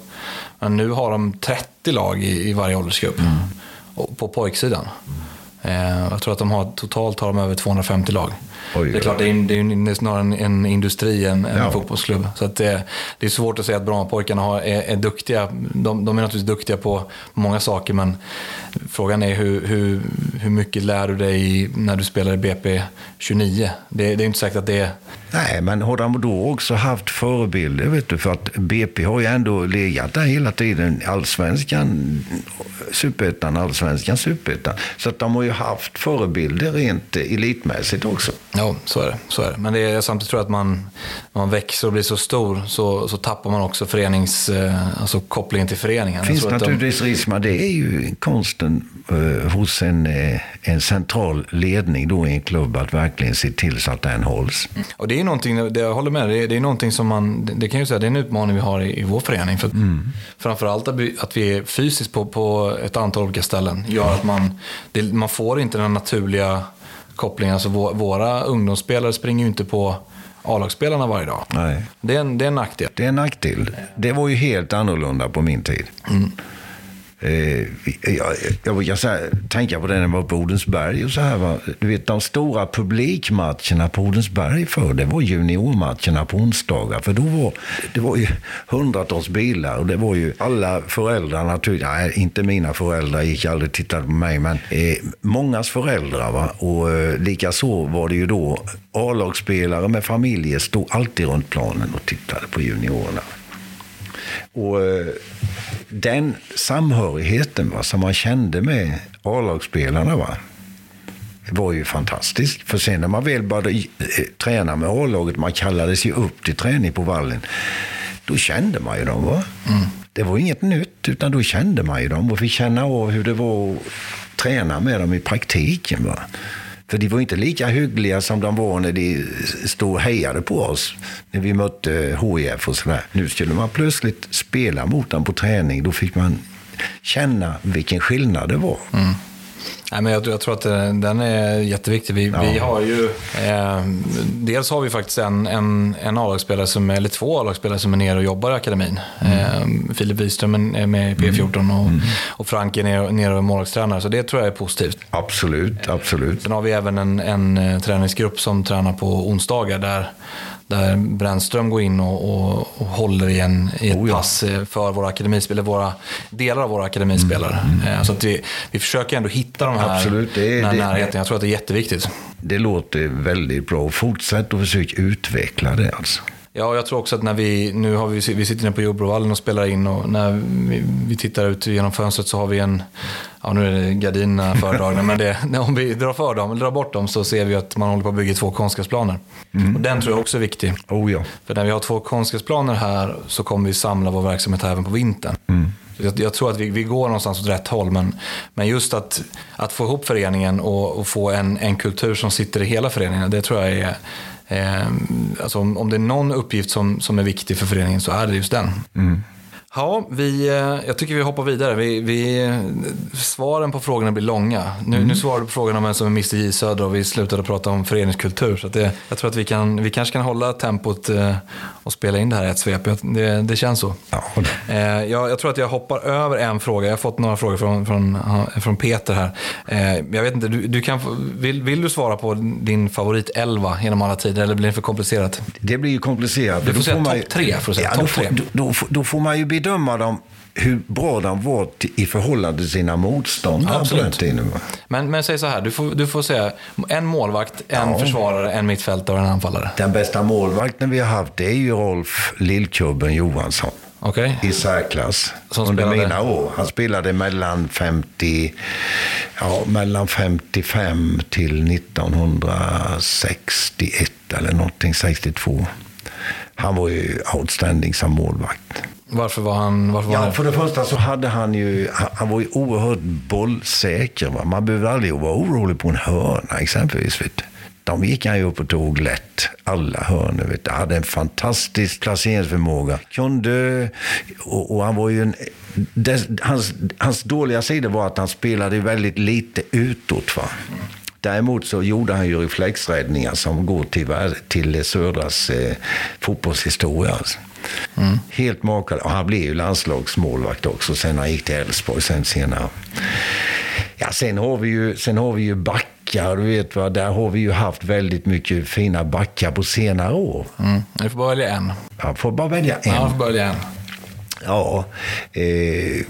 Men nu har de 30 lag i, i varje åldersgrupp. Mm. På pojksidan. Mm. Jag tror att de har, totalt har de över 250 lag. Oj, det är klart, det är, det är snarare en, en industri än en ja. fotbollsklubb. Så att det, det, är svårt att säga att Brommapojkarna är, är duktiga. De, de, är naturligtvis duktiga på många saker, men frågan är hur, hur, hur mycket lär du dig när du spelar i BP 29? Det, det är inte säkert att det är... Nej, men har de då också haft förebilder? Vet du? För att BP har ju ändå legat där hela tiden. Allsvenskan, superettan, allsvenskan, superettan. Så att de har ju haft förebilder rent elitmässigt också. Ja, så är det. Så är det. Men det är, samtidigt tror jag att man, man växer och blir så stor så, så tappar man också förenings, eh, alltså kopplingen till föreningen. Finns naturligtvis de... risk med det. är ju konsten eh, hos en, eh, en central ledning då i en klubb att verkligen se till så att den hålls. Mm. Och det är någonting, det jag håller med, det är, det är någonting som man, det kan jag säga, det är en utmaning vi har i, i vår förening. För mm. Framförallt att vi, att vi är fysiskt på, på ett antal olika ställen gör att man, det, man får inte den naturliga kopplingen. Alltså våra ungdomsspelare springer ju inte på A-lagsspelarna varje dag. Nej. Det, är en, det är en nackdel. Det är en nackdel. Det var ju helt annorlunda på min tid. Mm. Eh, jag, jag brukar säga, tänka på det när jag var på Odensberg och så här. Va? Du vet, de stora publikmatcherna på Odensberg förr, det var juniormatcherna på onsdagar. För då var det var ju hundratals bilar och det var ju alla föräldrar naturligtvis. Nej, inte mina föräldrar gick aldrig och tittade på mig, men eh, mångas föräldrar. Va? Och eh, likaså var det ju då A-lagsspelare med familjer stod alltid runt planen och tittade på juniorerna. Och eh, den samhörigheten va, som man kände med A-lagsspelarna va, var ju fantastisk. För sen när man väl började eh, träna med A-laget, man kallades ju upp till träning på vallen, då kände man ju dem. Va? Mm. Det var inget nytt, utan då kände man ju dem och fick känna av hur det var att träna med dem i praktiken. Va? För de var inte lika hyggliga som de var när de stod och hejade på oss. När vi mötte HIF och sådär. Nu skulle man plötsligt spela mot dem på träning. Då fick man känna vilken skillnad det var. Mm. Nej, men jag, jag, tror att eh, den är jätteviktig. Vi, ja. vi har ju, eh, dels har vi faktiskt en, en, en A-lagsspelare, som, eller två A-lagsspelare som är nere och jobbar i akademin. Mm. Eh, Filip Wiström är med i P14 mm. och, mm. och Frank är nere, nere och är målvaktstränare. Så det tror jag är positivt. Absolut, absolut. Sen har vi även en, en eh, träningsgrupp som tränar på onsdagar där där Brännström går in och, och, och håller i, en, i ett oh ja. pass eh, för våra akademispelare, våra, delar av våra akademispelare. Mm. Mm. Så att vi, vi försöker ändå hitta de här, Absolut, det, den här det, närheten. Jag tror att det är jätteviktigt. Det låter väldigt bra. Fortsätt och försök utveckla det alltså. Ja, jag tror också att när vi, nu har vi, vi sitter nere på Jordbrovallen och spelar in och när vi, vi, tittar ut genom fönstret så har vi en, ja nu är det gardinerna fördragna, men det, om vi drar, för dem, drar bort dem så ser vi att man håller på att bygga två konstgräsplaner. Mm. Och den tror jag också är viktig. Oh, ja. För när vi har två konstgräsplaner här så kommer vi samla vår verksamhet här även på vintern. Mm. Jag, jag, tror att vi, vi, går någonstans åt rätt håll, men, men just att, att få ihop föreningen och, och få en, en kultur som sitter i hela föreningen, det tror jag är Eh, alltså om, om det är någon uppgift som, som är viktig för föreningen så är det just den. Mm. Ja, vi, eh, jag tycker vi hoppar vidare. Vi, vi, svaren på frågorna blir långa. Nu, mm. nu svarade du på frågan om vem som är Mr J Söder och vi slutade prata om föreningskultur. Så det, jag tror att vi, kan, vi kanske kan hålla tempot eh, och spela in det här i ett svep. Det, det känns så. Ja. Eh, jag, jag, tror att jag hoppar över en fråga. Jag har fått några frågor från, från, från Peter här. Jag vet inte, du, du kan, vill, vill du svara på din favorit 11 genom alla tider eller blir det för komplicerat? Det blir ju komplicerat. Du får säga topp tre. Då, då får man ju bedöma dem hur bra de var i förhållande till sina motståndare Absolut. på den tiden. Men, men säg så här, du får, du får säga en målvakt, en ja. försvarare, en mittfältare och en anfallare. Den bästa målvakten vi har haft det är ju Rolf Lillkubben Johansson. Okay. I särklass. Som under spelade... mina år. Han spelade mellan 50, ja, mellan 55 till 1961 eller någonting, 62 han var ju outstanding som målvakt. Varför var han varför var Ja, för det första så hade han ju, han var ju oerhört bollsäker. Va? Man behövde aldrig vara orolig på en hörna exempelvis. Vet du. De gick han ju upp och tog lätt, alla hörnor. Vet du. Hade en fantastisk placeringsförmåga. Kunde, och, och han var ju en, des, hans, hans dåliga sida var att han spelade väldigt lite utåt. Va? Däremot så gjorde han ju reflexräddningar som går till, till Södras eh, fotbollshistoria. Alltså. Mm. Helt makalöst. Han blev ju landslagsmålvakt också sen han gick till Elfsborg sen senare. Ja, sen har vi ju, sen har vi ju backar. Du vet vad, där har vi ju haft väldigt mycket fina backar på senare år. Mm. Du får bara välja en. Jag får bara välja en. Ja, får bara välja en. Ja, eh,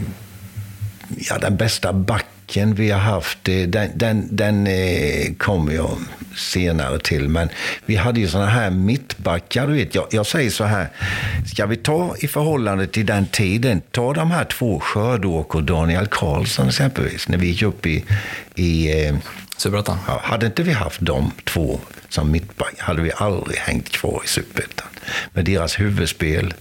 ja den bästa backen backen vi har haft, den, den, den eh, kommer jag senare till. Men vi hade ju sådana här mittbackar. Du vet, jag, jag säger så här, ska vi ta i förhållande till den tiden, ta de här två, Skördåk och Daniel Karlsson exempelvis, när vi gick upp i, i eh, Superettan? Ja, hade inte vi haft de två som mittback hade vi aldrig hängt kvar i Superettan. Med deras huvudspel,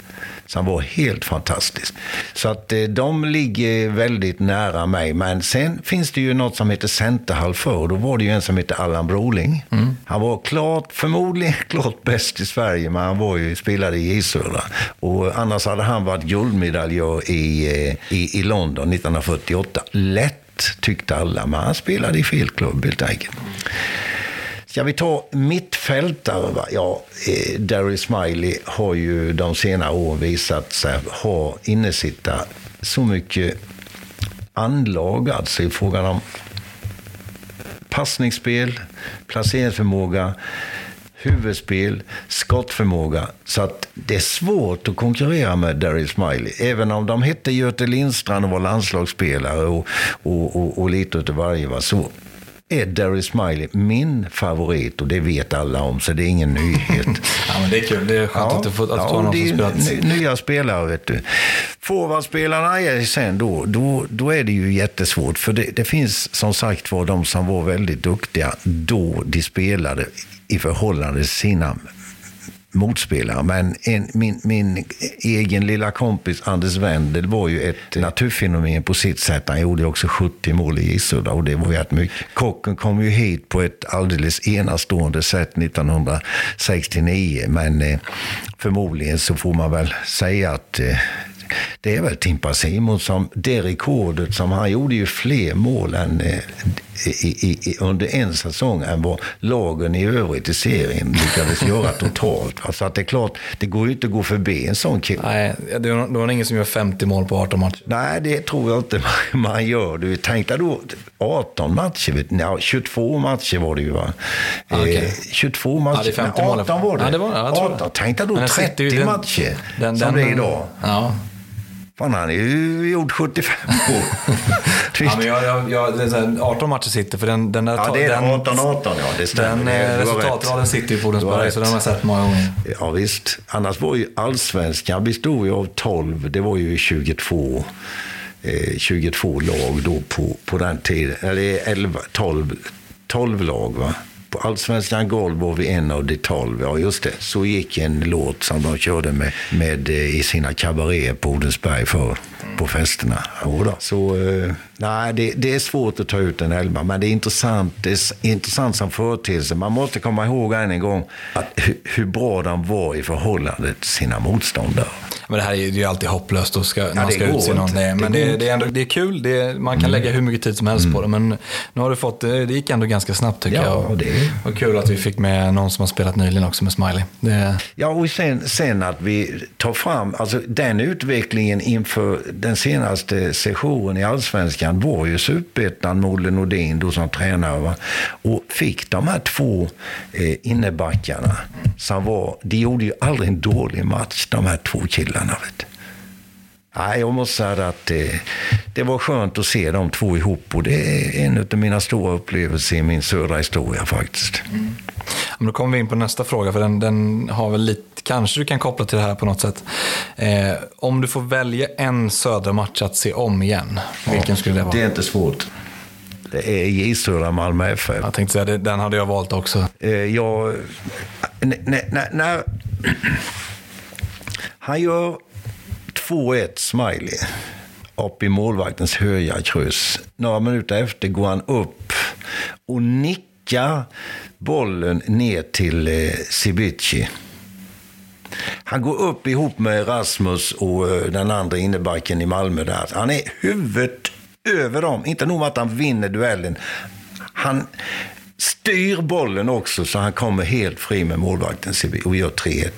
som var helt fantastiskt. Så att eh, de ligger väldigt nära mig. Men sen finns det ju något som heter centerhalvför. Och då var det ju en som heter Allan Broling. Mm. Han var klart, förmodligen klart bäst i Sverige, men han var ju, spelade i Gisula. Och annars hade han varit guldmedaljör i, eh, i, i London 1948. Lätt tyckte alla, men han spelade i fel klubb helt enkelt. Ska vi ta mittfältare? Va? Ja, eh, Derry Smiley har ju de senare åren visat sig ha innesitta så mycket anlag, alltså i frågan om passningsspel, placeringsförmåga, huvudspel, skottförmåga. Så att det är svårt att konkurrera med Daryl Smiley. Även om de hette Göte Lindstrand och var landslagsspelare och, och, och, och lite utav varje. Va? Så är Derry Smiley min favorit och det vet alla om så det är ingen nyhet. ja, men det är kul, det är skönt ja, att du får att ja, någon som spelat. Nya spelare vet du. Forwardspelarna är sen då, då, då är det ju jättesvårt för det, det finns som sagt var de som var väldigt duktiga då de spelade i förhållande till sina motspelare. Men en, min, min egen lilla kompis Anders Wendel var ju ett naturfenomen på sitt sätt. Han gjorde också 70 mål i Gissuda och det var jättemycket. mycket. Kocken kom ju hit på ett alldeles enastående sätt 1969. Men eh, förmodligen så får man väl säga att eh, det är väl Timpa Simon som, det rekordet som han gjorde ju fler mål än, eh, i, i, under en säsong än vad lagen i övrigt i serien lyckades göra totalt. Så att det är klart, det går ju inte att gå förbi en sån kille. Nej, det är ingen som gör 50 mål på 18 matcher. Nej, det tror jag inte man gör. Du tänkte då 18 matcher, vet, nej, 22 matcher var det ju va? Okay. Eh, 22 matcher, ja, det är 50 mål. 18 var det. Ja, det var, jag 18, tänk dig då 30 den, matcher den, som den, det är idag. Ja. Fan, han är ju gjort 75 år. ja, men jag, jag, jag, det är här, 18 matcher sitter, för den... den där, ja, det är 18-18, ja. Det stämmer. Den resultatraden sitter ju på Odensberg, så den har jag sett många gånger. Ja, visst. Annars var ju allsvenskan bestod ju av 12, det var ju 22. 22 lag då på, på den tiden. Eller 11, 12, 12 lag va. På Allsvenskan golv var vi en av de tolv. Ja, just det. Så gick en låt som de körde med, med eh, i sina kabaréer på Odensberg förr på festerna. Jodå. Så eh, nej, det, det, är svårt att ta ut en elva, men det är intressant, det är intressant som företeelse. Man måste komma ihåg än en gång att, hur, hur bra de var i förhållande till sina motståndare. Men det här är ju alltid hopplöst och ska, ja, man ska utse någon. Det, men det, det, är ändå, det är kul, det man kan mm. lägga hur mycket tid som helst mm. på det. Men nu har du fått, det gick ändå ganska snabbt tycker ja, jag. Och, det... och kul att vi fick med någon som har spelat nyligen också med Smiley. Ja, och sen, sen att vi tar fram, alltså den utvecklingen inför den senaste sessionen i Allsvenskan var ju superettan, Molle Nordin då som tränare. Va? Och fick de här två eh, innebackarna som var, de gjorde ju aldrig en dålig match, de här två killarna. Vet. Nej, jag måste säga att det, det, var skönt att se de två ihop och det är en av mina stora upplevelser i min södra historia faktiskt. Mm. Men då kommer vi in på nästa fråga, för den, den, har väl lite, kanske du kan koppla till det här på något sätt. Eh, om du får välja en södra match att se om igen, vilken skulle det vara? Det är inte svårt. Det är J Södra Malmö FF. Jag tänkte säga, den hade jag valt också. Eh, jag, när, när han gör 2-1 Smiley upp i målvaktens höga kryss. Några minuter efter går han upp och nickar bollen ner till eh, Sibici. Han går upp ihop med Rasmus och eh, den andra innebacken i Malmö. Där. Han är huvudet över dem. Inte nog med att han vinner duellen. Han styr bollen också så han kommer helt fri med målvakten och gör 3-1.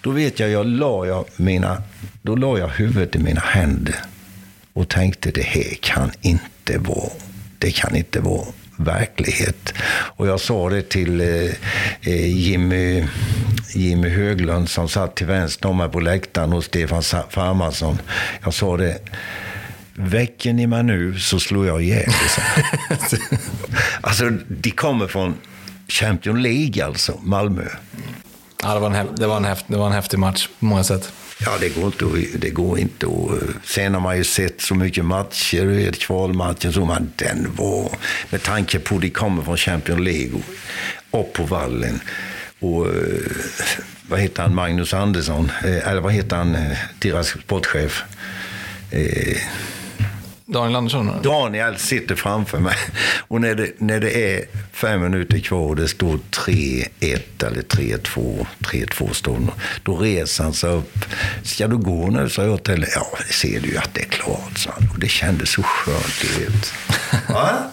Då vet jag, jag la jag mina, då la jag huvudet i mina händer och tänkte det här kan inte vara, det kan inte vara verklighet. Och jag sa det till eh, eh Jimmy, Jimmy Höglund som satt till vänster om mig på läktaren och Stefan Farmarsson. Jag sa det, väcker ni mig nu så slår jag ihjäl Alltså, de kommer från Champions League alltså, Malmö. Ja, det var, en, det, var en häft, det var en häftig match på många sätt. Ja, det går inte att... Det går inte att eh, sen har man ju sett så mycket matcher, eh, kvalmatchen, så man, den var... Med tanke på att de kommer från Champions League och upp på vallen. Och eh, vad heter han, Magnus Andersson, eller vad heter han, deras sportchef? Daniel Andersson? Daniel sitter framför mig. Och när det, när det är fem minuter kvar och det står 3-1 eller 3-2, 3-2 står det, då reser han sig upp. Ska du gå nu? sa jag till Ja, det ser du ju att det är klart, sa han. Och det kändes så skönt, du vet.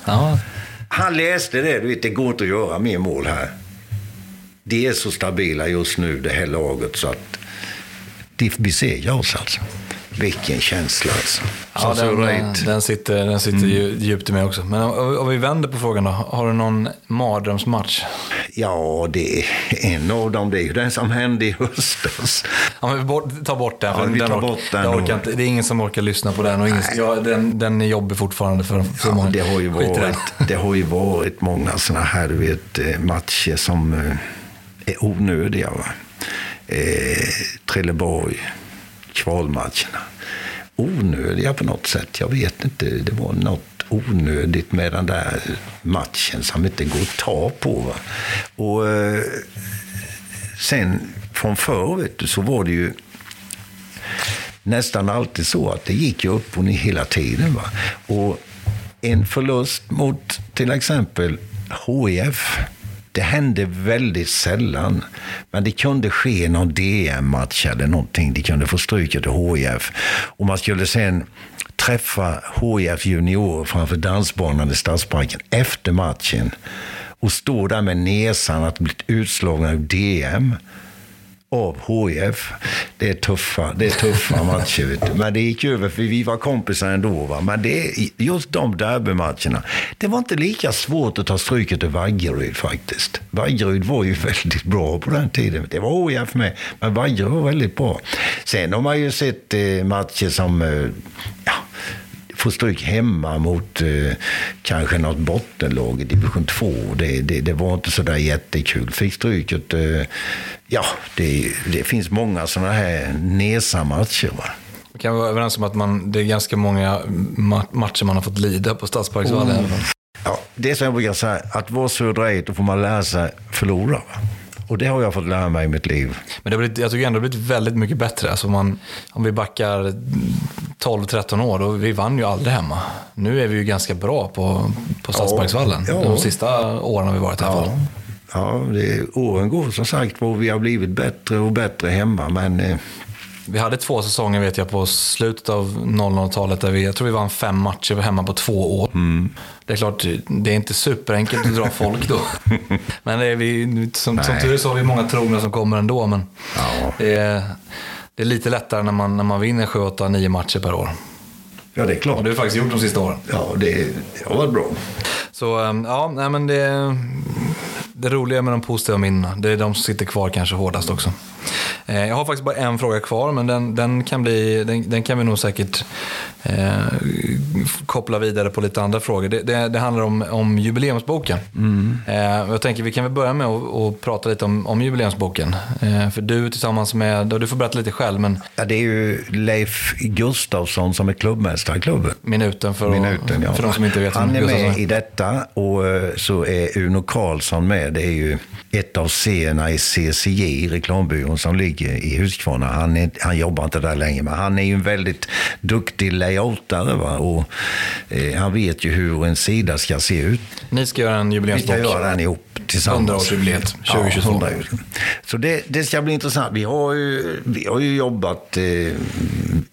ja. Han läste det, du vet, det går inte att göra mer mål här. De är så stabila just nu, det här laget, så att de besegrar oss alltså. Vilken känsla alltså. Ja, den, right. den, sitter, den sitter mm. djupt i mig också. Men om vi vänder på frågan då. Har du någon mardrömsmatch? Ja, det är en av dem. Det är ju den som hände i höstas. Ja, men vi tar bort den. För ja, vi tar den bort den inte, det är ingen som orkar lyssna på den. Och ingen, ja, den, den är jobbig fortfarande för, för ja, många. Det har, ju varit, det har ju varit många sådana här du vet, eh, matcher som eh, är onödiga. Va? Eh, Trelleborg kvalmatcherna. Onödiga på något sätt. Jag vet inte. Det var något onödigt med den där matchen som inte går att ta på. Va? Och eh, sen från förr vet du, så var det ju nästan alltid så att det gick ju upp och ner hela tiden. Va? Och en förlust mot till exempel HIF det hände väldigt sällan. Men det kunde ske någon DM-match eller någonting. De kunde få stryket till HIF. Och man skulle sen träffa HIF juniorer framför dansbanan i Stadsparken efter matchen och stå där med näsan att blivit utslagna ur DM av HIF. Det är tuffa, det är tuffa matcher. Vet du. Men det gick över för vi var kompisar ändå. Va? Men det, just de derbymatcherna, det var inte lika svårt att ta stryket i Vaggeryd faktiskt. Vaggeryd var ju väldigt bra på den tiden. Det var HIF med, men Vaggeryd var väldigt bra. Sen har man ju sett eh, matcher som eh, ja, få stryk hemma mot eh, kanske något bottenlag i division 2. Det, det, det var inte så där jättekul. Fick stryket, eh, ja, det, det finns många sådana här nesa-matcher. Va? Vi kan vara överens om att man, det är ganska många matcher man har fått lida på Stadsparksvallen. Mm. Ja, det är som jag brukar säga, att vara Södra då får man lära sig förlora. Va? Och det har jag fått lära mig i mitt liv. Men det har blivit, jag tycker ändå det har blivit väldigt mycket bättre. Alltså man, om vi backar 12-13 år, då vi vann ju aldrig hemma. Nu är vi ju ganska bra på, på Stadsparksvallen. Ja, ja. De sista åren har vi varit i alla fall. Ja, det, åren går som sagt och vi har blivit bättre och bättre hemma. Men eh, vi hade två säsonger vet jag på slutet av 00-talet där vi, jag tror vi vann fem matcher hemma på två år. Mm. Det är klart, det är inte superenkelt att dra folk då. men det är vi, som, som tur är så har vi många trogna som kommer ändå. Men ja. det, är, det är lite lättare när man, när man vinner 7, 8, 9 matcher per år. Ja, det är klart. Och det har vi faktiskt gjort de sista åren. Ja, det, det har varit bra. Så, ehm, ja, nej men det, det roliga med de positiva minnena, det är de som sitter kvar kanske hårdast också. Eh, jag har faktiskt bara en fråga kvar, men den, den kan, bli, den, den, kan vi nog säkert eh, koppla vidare på lite andra frågor. Det, det, det handlar om, om jubileumsboken. Mm. Eh, jag tänker vi kan väl börja med att, att prata lite om, om jubileumsboken. Eh, för du tillsammans med, och du får berätta lite själv. Men... Ja, det är ju Leif Gustafsson som är klubbmästare i klubben. Minuten för, Minuten, ja. för de som inte vet. Han är med i detta och eh, så är Uno Karlsson med. Det är ju ett av scenerna i CCJ, reklambyrån som ligger i Huskvarna. Han, är, han jobbar inte där längre, men han är ju en väldigt duktig layoutare. Va? Och, eh, han vet ju hur en sida ska se ut. Ni ska göra en jubileumsbok. Vi ska göra den ihop tillsammans. 100-årsjubileet 2022. Ja, Så det, det, ska bli intressant. Vi har ju, vi har ju jobbat... Eh,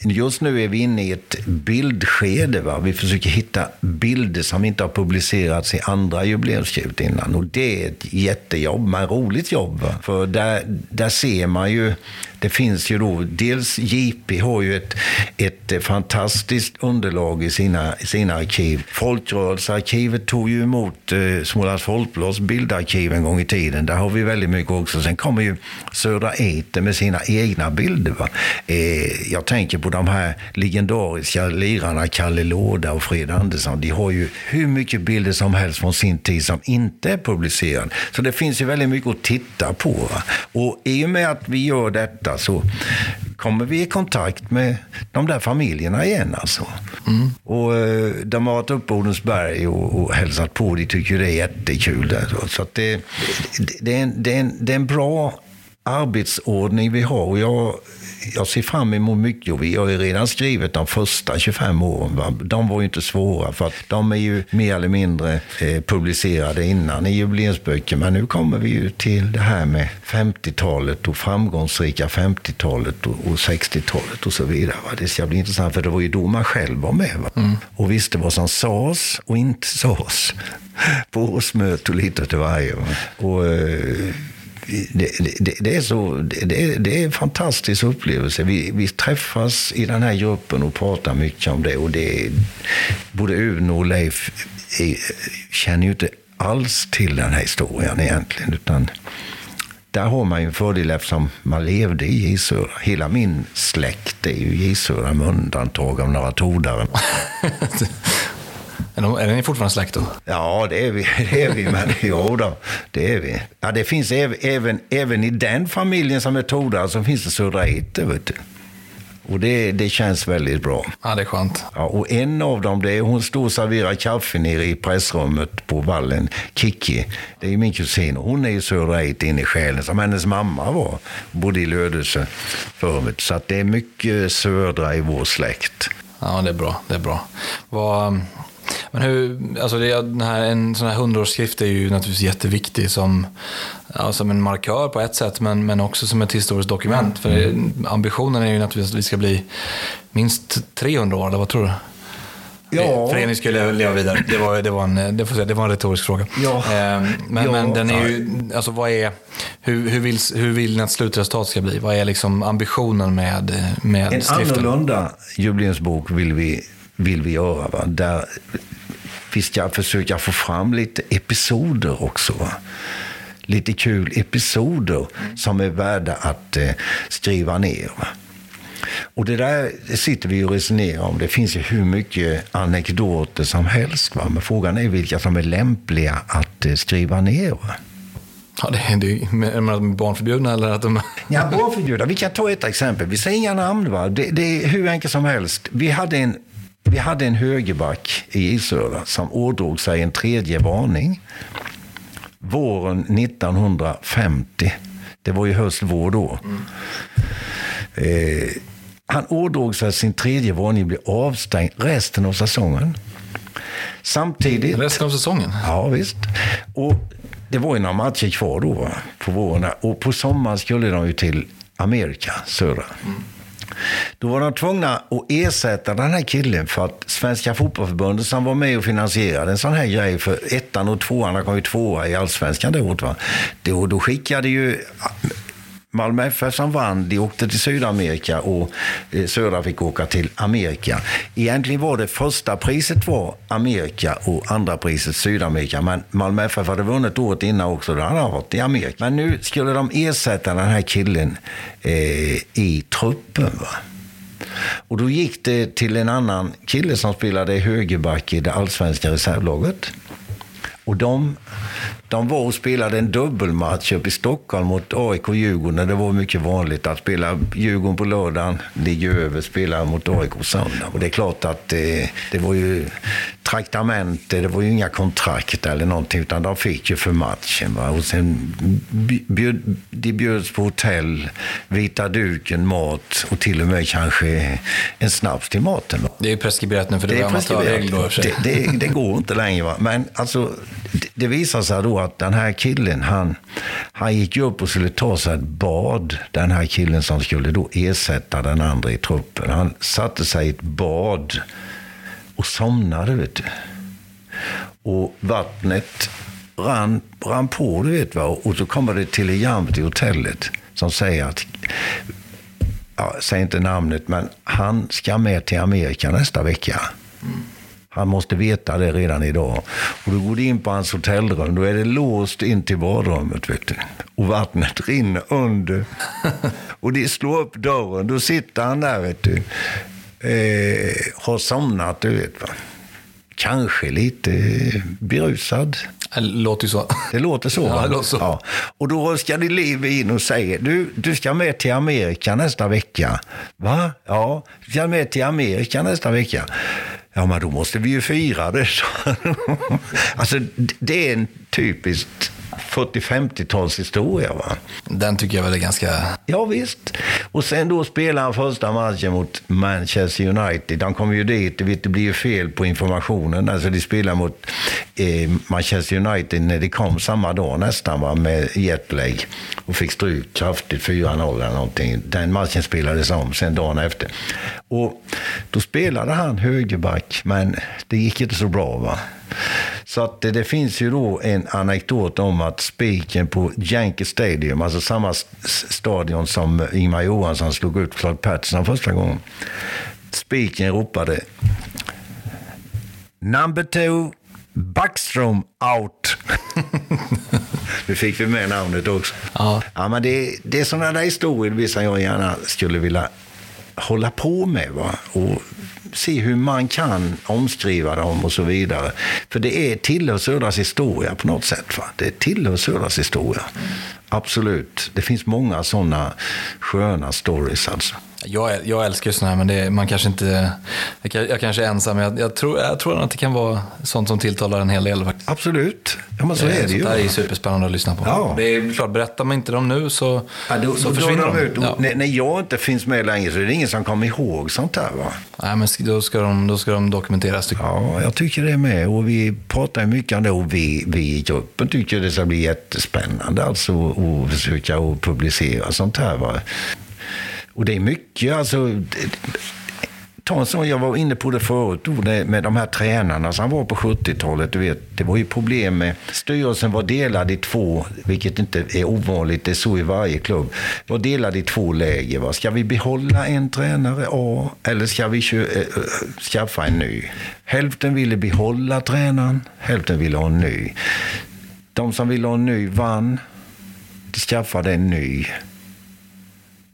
just nu är vi inne i ett bildskede. Va? Vi försöker hitta bilder som inte har publicerats i andra jubileumsskrift innan. Och det är ett jättejobb, men roligt jobb. Va? För där, där ser man ju det finns ju då, dels JP har ju ett, ett fantastiskt underlag i sina, sina arkiv. Folkrörelsearkivet tog ju emot eh, Smålands Folkblads bildarkiv en gång i tiden. Där har vi väldigt mycket också. Sen kommer ju Södra Eter med sina egna bilder. Va? Eh, jag tänker på de här legendariska lirarna Kalle Låda och Fred Andersson. De har ju hur mycket bilder som helst från sin tid som inte är publicerade. Så det finns ju väldigt mycket att titta på. Va? Och i och med att vi gör detta så kommer vi i kontakt med de där familjerna igen. Alltså. Mm. Och, eh, de har varit uppe på Odensberg och, och hälsat på. De tycker det är jättekul. Där, så det, det, det, är en, det, är en, det är en bra arbetsordning vi har. Och jag jag ser fram emot mycket och vi har ju redan skrivit de första 25 åren. Va? De var ju inte svåra för att de är ju mer eller mindre eh, publicerade innan i jubileumsböcker. Men nu kommer vi ju till det här med 50-talet och framgångsrika 50-talet och, och 60-talet och så vidare. Va? Det ska bli intressant för det var ju då man själv var med va? Mm. och visste vad som sades och inte sades på årsmöte och lite till varje. Va? Och, eh, det, det, det, är så, det, det är en fantastisk upplevelse. Vi, vi träffas i den här gruppen och pratar mycket om det. Och det både Uno och Leif eh, känner ju inte alls till den här historien egentligen. Utan där har man ju en fördel eftersom man levde i Gisöra. Hela min släkt är ju Gisöra med undantag av några tordare. Är, ni fortfarande släkt då? Ja, det är vi. Det är vi men jo då, det är vi. Ja, det finns även, även i den familjen som är tordare så finns det Södra Ete, vet du. Och det, det känns väldigt bra. Ja, det är skönt. Ja, och en av dem, det är hon står och serverar kaffe nere i pressrummet på vallen, Kiki. Det är min kusin hon är ju Södra Ete in i själen, som hennes mamma var. Bodde i Lödöse förut. Så att det är mycket södra i vår släkt. Ja, det är bra. Det är bra. Vad, Men hur, alltså det, den här, en sån här hundraårsskrift är ju naturligtvis jätteviktig som, ja, som en markör på ett sätt, men, men också som ett historiskt dokument. För Mm. ambitionen är ju naturligtvis att vi ska bli minst 300 år, eller vad tror du? Ja. Föreningen skulle leva vidare. Det var, det var, en, det får säga, det var en retorisk fråga. Ja. Eh, Men, Ja, men den är ju, alltså vad är, hur, hur, vill, hur vill ni att slutresultatet ska bli? Vad är liksom ambitionen med, med En skriften? annorlunda jubileumsbok vill vi, vill vi göra. Va? Där vi ska försöka få fram lite episoder också. Va? Lite kul episoder som är värda att eh, skriva ner. Va? Och det där sitter vi och resonerar om. Det finns ju hur mycket anekdoter som helst. Va? Men frågan är vilka som är lämpliga att eh, skriva ner. Va? Ja, det, är- det, är- är de barnförbjudna eller att de... Ja, barnförbjudna. Vi kan ta ett exempel. Vi säger inga namn. Va? Det, det är hur enkelt som helst. Vi hade en, vi hade en högerback i Isöra som ådrog sig en tredje varning våren 1950. Det var ju höstvår då. Eh, han ådrog sig sin tredje varning och blev avstängd resten av säsongen. Samtidigt... Resten av säsongen? Ja, visst. Och det var ju några matcher kvar då, va, på våren. Och på sommaren skulle de ju till Amerika, södra. Då var de tvungna att ersätta den här killen för att Svenska fotbollförbundet som var med och finansierade en sån här grej för ettan och tvåan, han kom ju tvåa i allsvenskan det året. Va? Då, då skickade ju Malmö FF som vann, de åkte till Sydamerika och eh, Södra fick åka till Amerika. Egentligen var det första priset var Amerika och andra priset Sydamerika. Men Malmö FF hade vunnit året innan också, då hade han varit i Amerika. Men nu skulle de ersätta den här killen eh, i truppen. Va? Och då gick det till en annan kille som spelade högerback i det allsvenska reservlaget. Och de, de var och spelade en dubbelmatch uppe i Stockholm mot AIK och Djurgården. Det var mycket vanligt att spela Djurgården på lördagen, ligga över, spela mot AIK på söndag. Och det är klart att det, det var ju traktamente, det var ju inga kontrakt eller någonting, utan de fick ju för matchen. Va? Och sen bjöd, de bjöds på hotell, vita duken, mat och till och med kanske en snaps till maten. Va? Det är preskriberat nu för det, Det, var sig. det, det, det går inte längre. Va? Men alltså, det, visade visar sig då att den här killen, han, han gick upp och skulle ta sig ett bad. Den här killen som skulle då ersätta den andra i truppen. Han satte sig i ett bad och somnade, vet du. Och vattnet rann, rann på, du vet. Va? Och så kommer det telegram till hotellet som säger att ja, säg inte namnet, men han ska med till Amerika nästa vecka. Mm. Han måste veta det redan idag. Och då går du in på hans hotellrum, då är det låst in till badrummet. Vet du. Och vattnet rinner under. Och de slår upp dörren, då sitter han där, vet du. Eh, har somnat, du vet. Va? Kanske lite berusad. Det låter ju så. Det låter så. Ja, det låter så. Ja. Och då ska de liv in och säger, du, du ska med till Amerika nästa vecka. Va? Ja, du ska med till Amerika nästa vecka. Ja, men då måste vi ju fira det. sa han. alltså, det är en typiskt 40-50-tals historia. Va? Den tycker jag väl är ganska... Ja, visst. Och sen då spelar han första matchen mot Manchester United. De kom ju dit, du vet, det blir ju fel på informationen. Alltså de spelar mot eh, Manchester United när de kom samma dag nästan va, med jetlag. Och fick stryk kraftigt, 4-0 eller någonting. Den matchen spelades om sen dagen efter. Och då spelade han högerback, men det gick inte så bra. va. Så att det, det finns ju då en anekdot om att spiken på Yankee Stadium, alltså samma stadion som Ingmar Johansson slog ut Claude Patterson första gången. Spiken ropade Number two, Backstrom out. Nu fick vi med namnet också. Ja. Ja, men det, det är sådana där historier vissa jag gärna skulle vilja hålla på med. Va? Och se hur man kan omskriva dem och så vidare. För det är tillhör Södras historia på något sätt. Va? Det tillhör Södras historia. Absolut. Det finns många sådana sköna stories alltså. Jag, jag älskar ju sådana här, men det, man kanske inte... Jag, jag kanske är ensam, men jag, jag, tror, jag tror att det kan vara sånt som tilltalar en hel del faktiskt. Absolut. Ja, men så är det Sånt ju. här är superspännande att lyssna på. Ja. Det är klart, berättar man inte dem nu så, Ja, då, så då försvinner de. ut. Ja. när, när jag inte finns med längre så är det ingen som kommer ihåg sånt där. Va? Nej, men då ska de, då ska de dokumenteras. Ja, jag tycker det med. Och vi pratar mycket om det och vi, vi i gruppen tycker det ska bli jättespännande alltså att försöka publicera sånt här. Va? Och det är mycket, alltså... Ta en sån, jag var inne på det förut, då, med de här tränarna som var på 70-talet. Du vet, det var ju problem med... Styrelsen var delad i två, vilket inte är ovanligt, det är så i varje klubb. Var delad i två läger. Va? Ska vi behålla en tränare A eller ska vi kö, äh, skaffa en ny? Hälften ville behålla tränaren, hälften ville ha en ny. De som ville ha en ny vann, skaffade en ny.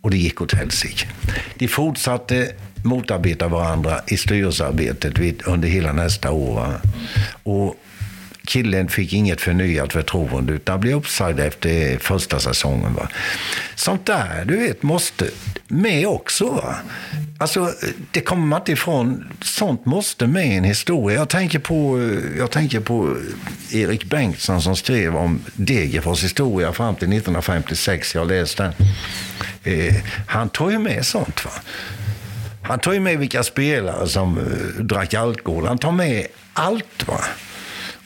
Och det gick åt helsike. De fortsatte motarbeta varandra i styrelsearbetet under hela nästa år. Och killen fick inget förnyat förtroende utan blev uppsagd efter första säsongen. Va? Sånt där, du vet, måste med också. Va? Alltså, det kommer man inte ifrån. Sånt måste med i en historia. Jag tänker på, jag tänker på Erik Bengtsson som skrev om Degerfors historia fram till 1956. Jag läste den. Eh, han tar ju med sånt. Va? Han tar ju med vilka spelare som eh, drack alkohol. Han tar med allt. va.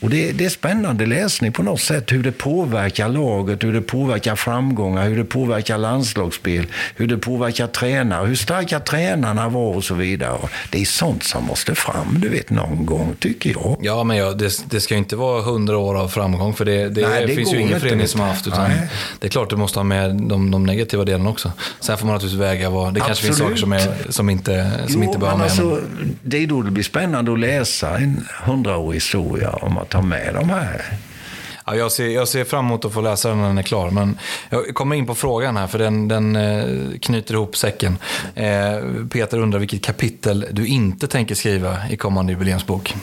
Och det, det är spännande läsning på något sätt. Hur det påverkar laget, hur det påverkar framgångar, hur det påverkar landslagsspel, hur det påverkar tränare, hur starka tränarna var och så vidare. Det är sånt som måste fram, du vet, någon gång, tycker jag. Ja, men ja, det, det ska ju inte vara hundra år av framgång, för det, det, Nej, finns ju ingen förening som har haft. Utan Nej. det är klart du måste ha med de, de negativa delarna också. Sen får man naturligtvis väga vad, det kanske finns saker Absolut. som, är, som inte, som inte bör med. alltså, det är då det blir spännande att läsa en hundraårig historia om att ta med de här. Ja, jag, ser, jag ser fram emot att få läsa den när den är klar. Men jag kommer in på frågan här, för den, den eh, knyter ihop säcken. Eh, Peter undrar vilket kapitel du inte tänker skriva i kommande jubileumsbok.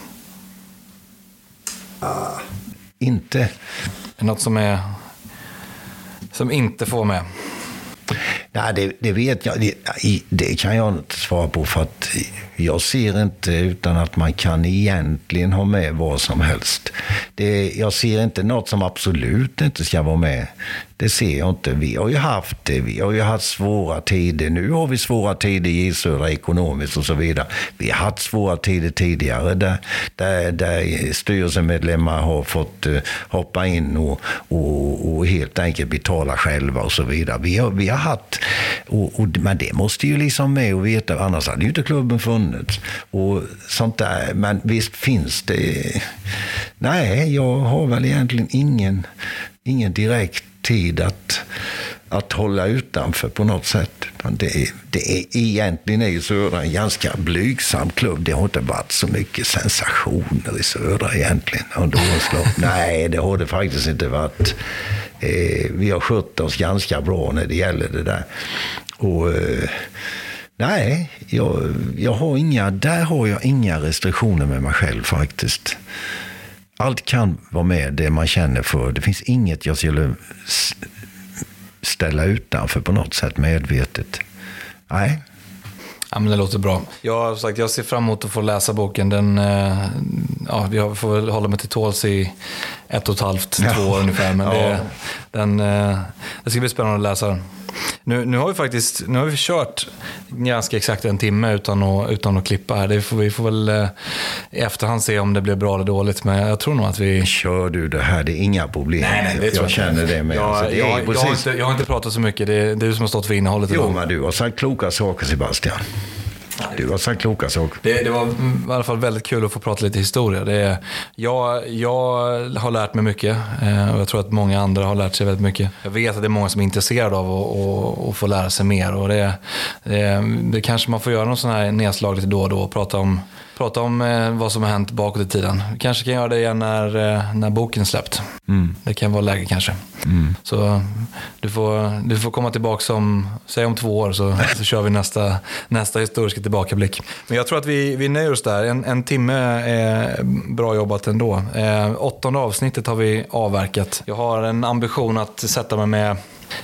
Inte. Är det Något som, är, som inte får med. Nej, det, det vet jag. Det, det kan jag inte svara på för att jag ser inte utan att man kan egentligen ha med vad som helst. Det, jag ser inte något som absolut inte ska vara med. Det ser jag inte. Vi har ju haft det. Vi har ju haft svåra tider. Nu har vi svåra tider i Södra ekonomiskt och så vidare. Vi har haft svåra tider tidigare där, där, där styrelsemedlemmar har fått eh, hoppa in och, och, och helt enkelt betala själva och så vidare. Vi har, vi har haft, och, och, men det måste ju liksom med och veta, annars hade ju inte klubben funnits. Och sånt där. Men visst finns det. Nej, jag har väl egentligen ingen, ingen direkt tid att, att hålla utanför på något sätt. Det är, det är, egentligen är ju Södra en ganska blygsam klubb. Det har inte varit så mycket sensationer i Södra egentligen under årens lopp. Nej, det har det faktiskt inte varit. Eh, vi har skött oss ganska bra när det gäller det där. Och... Eh, Nej, jag, jag har inga, där har jag inga restriktioner med mig själv faktiskt. Allt kan vara med det man känner för. Det finns inget jag skulle ställa utanför på något sätt medvetet. Nej. Ja, men det låter bra. Jag, har sagt, jag ser fram emot att få läsa boken. Den, eh, ja, jag får väl hålla mig till tåls i ett och ett halvt, två Ja. år ungefär. Men Ja. det, den, eh, det ska bli spännande att läsa den. Nu, nu har vi faktiskt nu har vi kört ganska exakt en timme utan att, utan att klippa här. Det får, vi får väl eh, i efterhand se om det blev bra eller dåligt. Men jag tror nog att vi... Kör du det här, det är inga problem. tror jag inte. känner det med. Jag, Alltså, det jag, är jag, har precis... inte, jag har inte pratat så mycket. Det är du som har stått för innehållet Jo, idag. men du har sagt kloka saker Sebastian. Du har sagt kloka saker. Det, det var i alla fall väldigt kul att få prata lite historia. Det är, jag, jag har lärt mig mycket eh, och jag tror att många andra har lärt sig väldigt mycket. Jag vet att det är många som är intresserade av att, att, att få lära sig mer. Och det, det, det kanske man får göra någon sån här nedslag lite då och då och prata om, prata om eh, vad som har hänt bakåt i tiden. Vi kanske kan göra det igen när, eh, när boken släppt. Det kan vara läge kanske. Så du får, du får komma tillbaka om, säg om två år så, så kör vi nästa, nästa historiska tillbakablick. Men jag tror att vi, vi nöjer oss där. En, en timme är bra jobbat ändå. Eh, åttonde avsnittet har vi avverkat. Jag har en ambition att sätta mig med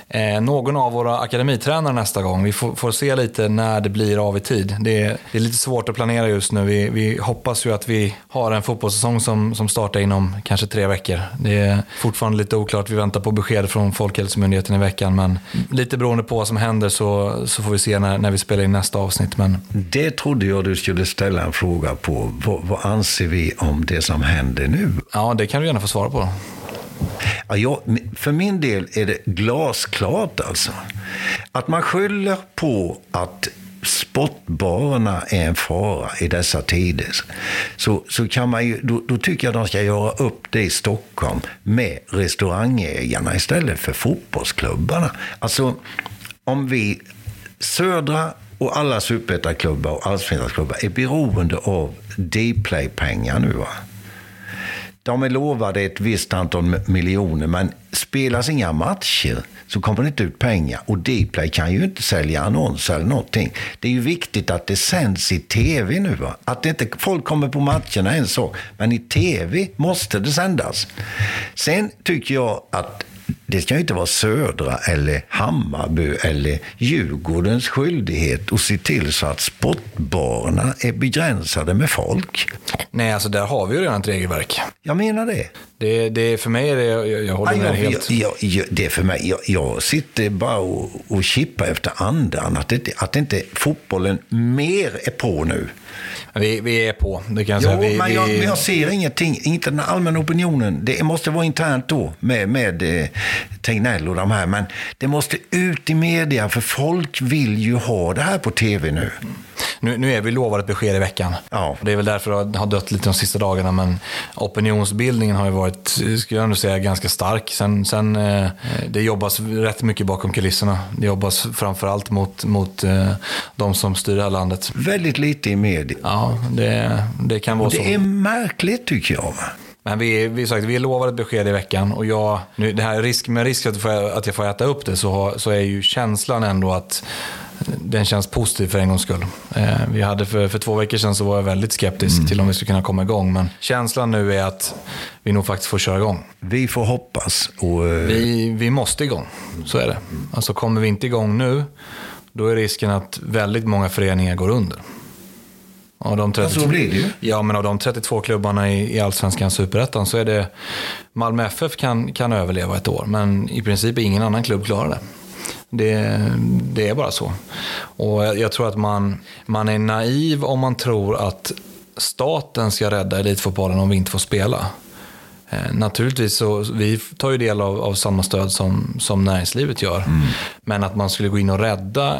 eh, någon av våra akademitränare nästa gång. Vi får, får, se lite när det blir av i tid. Det är, det är lite svårt att planera just nu. Vi, vi, hoppas ju att vi har en fotbollssäsong som, som startar inom kanske tre veckor. Det är fortfarande lite oklart. Vi väntar på besked från Folkhälsomyndigheten i veckan. Men lite beroende på vad som händer så, så får vi se när, när vi spelar in nästa avsnitt. Men... Det trodde jag du skulle ställa en fråga på. Vad, vad anser vi om det som händer nu? Ja, det kan du gärna få svara på. Ja, jag, för min del är det glasklart alltså. Att man skyller på att sportbarerna är en fara i dessa tider. Så, så kan man ju, då, då tycker jag de ska göra upp det i Stockholm med restaurangägarna istället för fotbollsklubbarna. Alltså, om vi Södra och alla superettaklubbar och allsvenska är beroende av Dplay-pengar nu. Va? De är lovade ett visst antal miljoner, men spelas inga matcher så kommer det inte ut pengar. Och Dplay kan ju inte sälja annonser eller någonting. Det är ju viktigt att det sänds i tv nu. Va? Att inte folk kommer på matcherna är en sak, men i tv måste det sändas. Sen tycker jag att det ska inte vara Södra eller Hammarby eller Djurgårdens skyldighet att se till så att sportbarerna är begränsade med folk. Nej, alltså där har vi ju redan ett regelverk. Jag menar det. Det, det för mig är det, jag, jag håller med ja, helt. Jag, jag, det är för mig, jag, jag sitter bara och, och kippar efter andan. Att, det, att inte fotbollen mer är på nu. Vi, vi är på, det kan jag jo, säga. Vi, men, jag, men jag ser ingenting, inte den allmänna opinionen. Det måste vara internt då med, med eh, Tegnell och de här. Men det måste ut i media, för folk vill ju ha det här på tv nu. Nu, nu är vi lovade ett besked i veckan. Ja. Det är väl därför det har dött lite de sista dagarna. Men opinionsbildningen har ju varit, skulle jag ändå säga, ganska stark. Sen, sen eh, det jobbas rätt mycket bakom kulisserna. Det jobbas framförallt mot, mot eh, de som styr det här landet. Väldigt lite i media. Ja, det, det kan vara det så. Det är märkligt tycker jag. Men vi, vi, sagt, vi lovade ett besked i veckan och jag, nu, det här risk, med risk att, att jag får äta upp det så, har, så är ju känslan ändå att den känns positiv för en gångs skull. Eh, vi hade för, för två veckor sedan så var jag väldigt skeptisk mm. till om vi skulle kunna komma igång. Men känslan nu är att vi nog faktiskt får köra igång. Vi får hoppas. Och, uh... vi, vi måste igång, så är det. Alltså kommer vi inte igång nu, då är risken att väldigt många föreningar går under. Av de 32, så blir det ju. Ja, men av de 32 klubbarna i, i Allsvenskan Superettan så är det Malmö FF kan, kan överleva ett år, men i princip ingen annan klubb klarar det. Det, det är bara så. Och jag tror att man, man är naiv om man tror att staten ska rädda elitfotbollen om vi inte får spela. Eh, naturligtvis så vi tar ju del av, av samma stöd som, som näringslivet gör. Mm. Men att man skulle gå in och rädda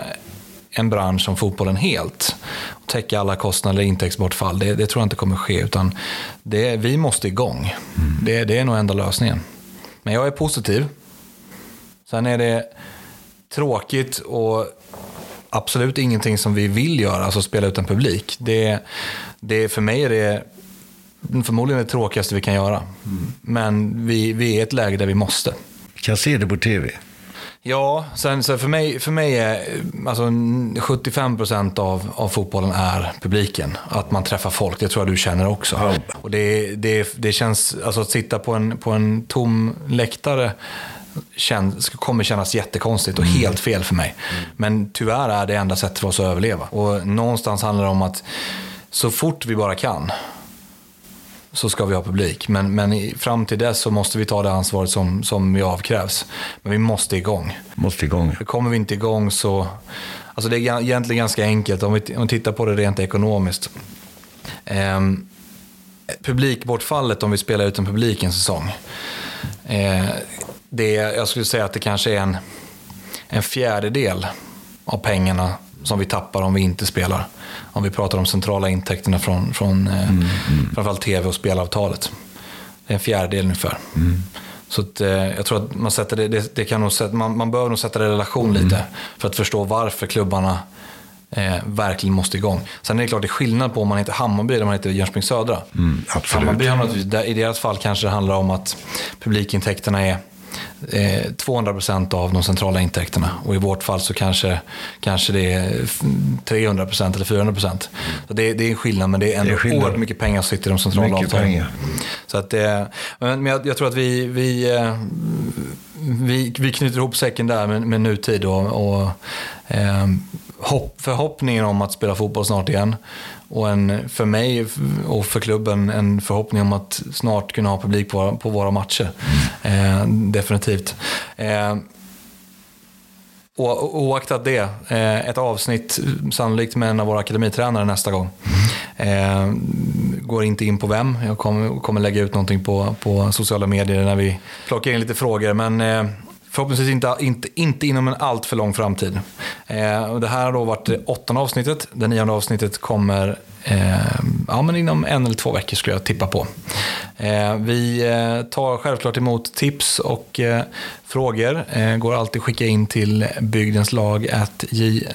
en bransch som fotbollen helt och täcka alla kostnader eller intäktsbortfall, det, det tror jag inte kommer ske. Utan det, vi måste igång. Mm. Det, det är nog enda lösningen. Men jag är positiv. Sen är det tråkigt och absolut ingenting som vi vill göra, alltså spela ut en publik. Det, det, för mig är det förmodligen det tråkigaste vi kan göra. Mm. Men vi, vi är i ett läge där vi måste. Kan se det på tv. Ja, sen, så för, mig, för mig är alltså, 75% av, av fotbollen är publiken. Att man träffar folk, det tror jag du känner också. Ja. Och det, det, det känns, alltså att sitta på en, på en tom läktare känns, kommer kännas jättekonstigt och mm. helt fel för mig. Mm. Men tyvärr är det enda sättet för oss att överleva. Och någonstans handlar det om att så fort vi bara kan så ska vi ha publik. Men, men fram till dess så måste vi ta det ansvaret som, som vi avkrävs. Men vi måste igång. Måste igång. Kommer vi inte igång så... Alltså det är egentligen ganska enkelt om vi, om vi tittar på det rent ekonomiskt. Eh, publikbortfallet om vi spelar ut en publik en säsong. Eh, det, jag skulle säga att det kanske är en, en fjärdedel av pengarna som vi tappar om vi inte spelar. Om vi pratar om centrala intäkterna från, från eh, mm, mm. framförallt tv och spelavtalet. Det är en fjärdedel ungefär. Mm. Så att, eh, jag tror att man, sätter det, det, det kan nog man, man behöver nog sätta det i relation mm. lite för att förstå varför klubbarna eh, verkligen måste igång. Sen är det klart det är skillnad på om man heter Hammarby eller om man heter Jönköping Södra. Mm, Hammarby har i deras fall kanske det handlar om att publikintäkterna är 200% eh, av de centrala intäkterna. Och i vårt fall så kanske, kanske det är 300% eller 400%. Så det, det är en skillnad, men det är ändå det är oerhört mycket pengar som sitter i de centrala mycket avtalen. Pengar. Så att, men jag, jag tror att vi, vi, eh, vi, vi knyter ihop säcken där med, med nutid och, och eh, hopp, förhoppningen om att spela fotboll snart igen. Och en, för mig och för klubben en förhoppning om att snart kunna ha publik på, på våra matcher. Eh, definitivt. Eh, och, oaktat det, eh, ett avsnitt sannolikt med en av våra akademitränare nästa gång. Eh, går inte in på vem. Jag kommer, kommer lägga ut någonting på, på sociala medier när vi plockar in lite frågor. Men eh, förhoppningsvis inte, inte, inte inom en allt för lång framtid. Eh, det här har då varit det åttonde avsnittet. Det nionde avsnittet kommer eh, ja, men inom en eller två veckor skulle jag tippa på. Eh, vi eh, tar självklart emot tips och eh, frågor. Eh, går alltid att skicka in till bygdenslag.j.se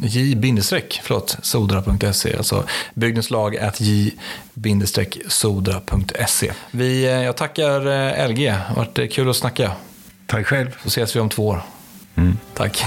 j-sodra.se, alltså bygdenslag.j-sodra.se. Vi, eh, jag tackar eh, LG, det har varit kul att snacka. Tack själv. Så ses vi om två år. Mm. Tack.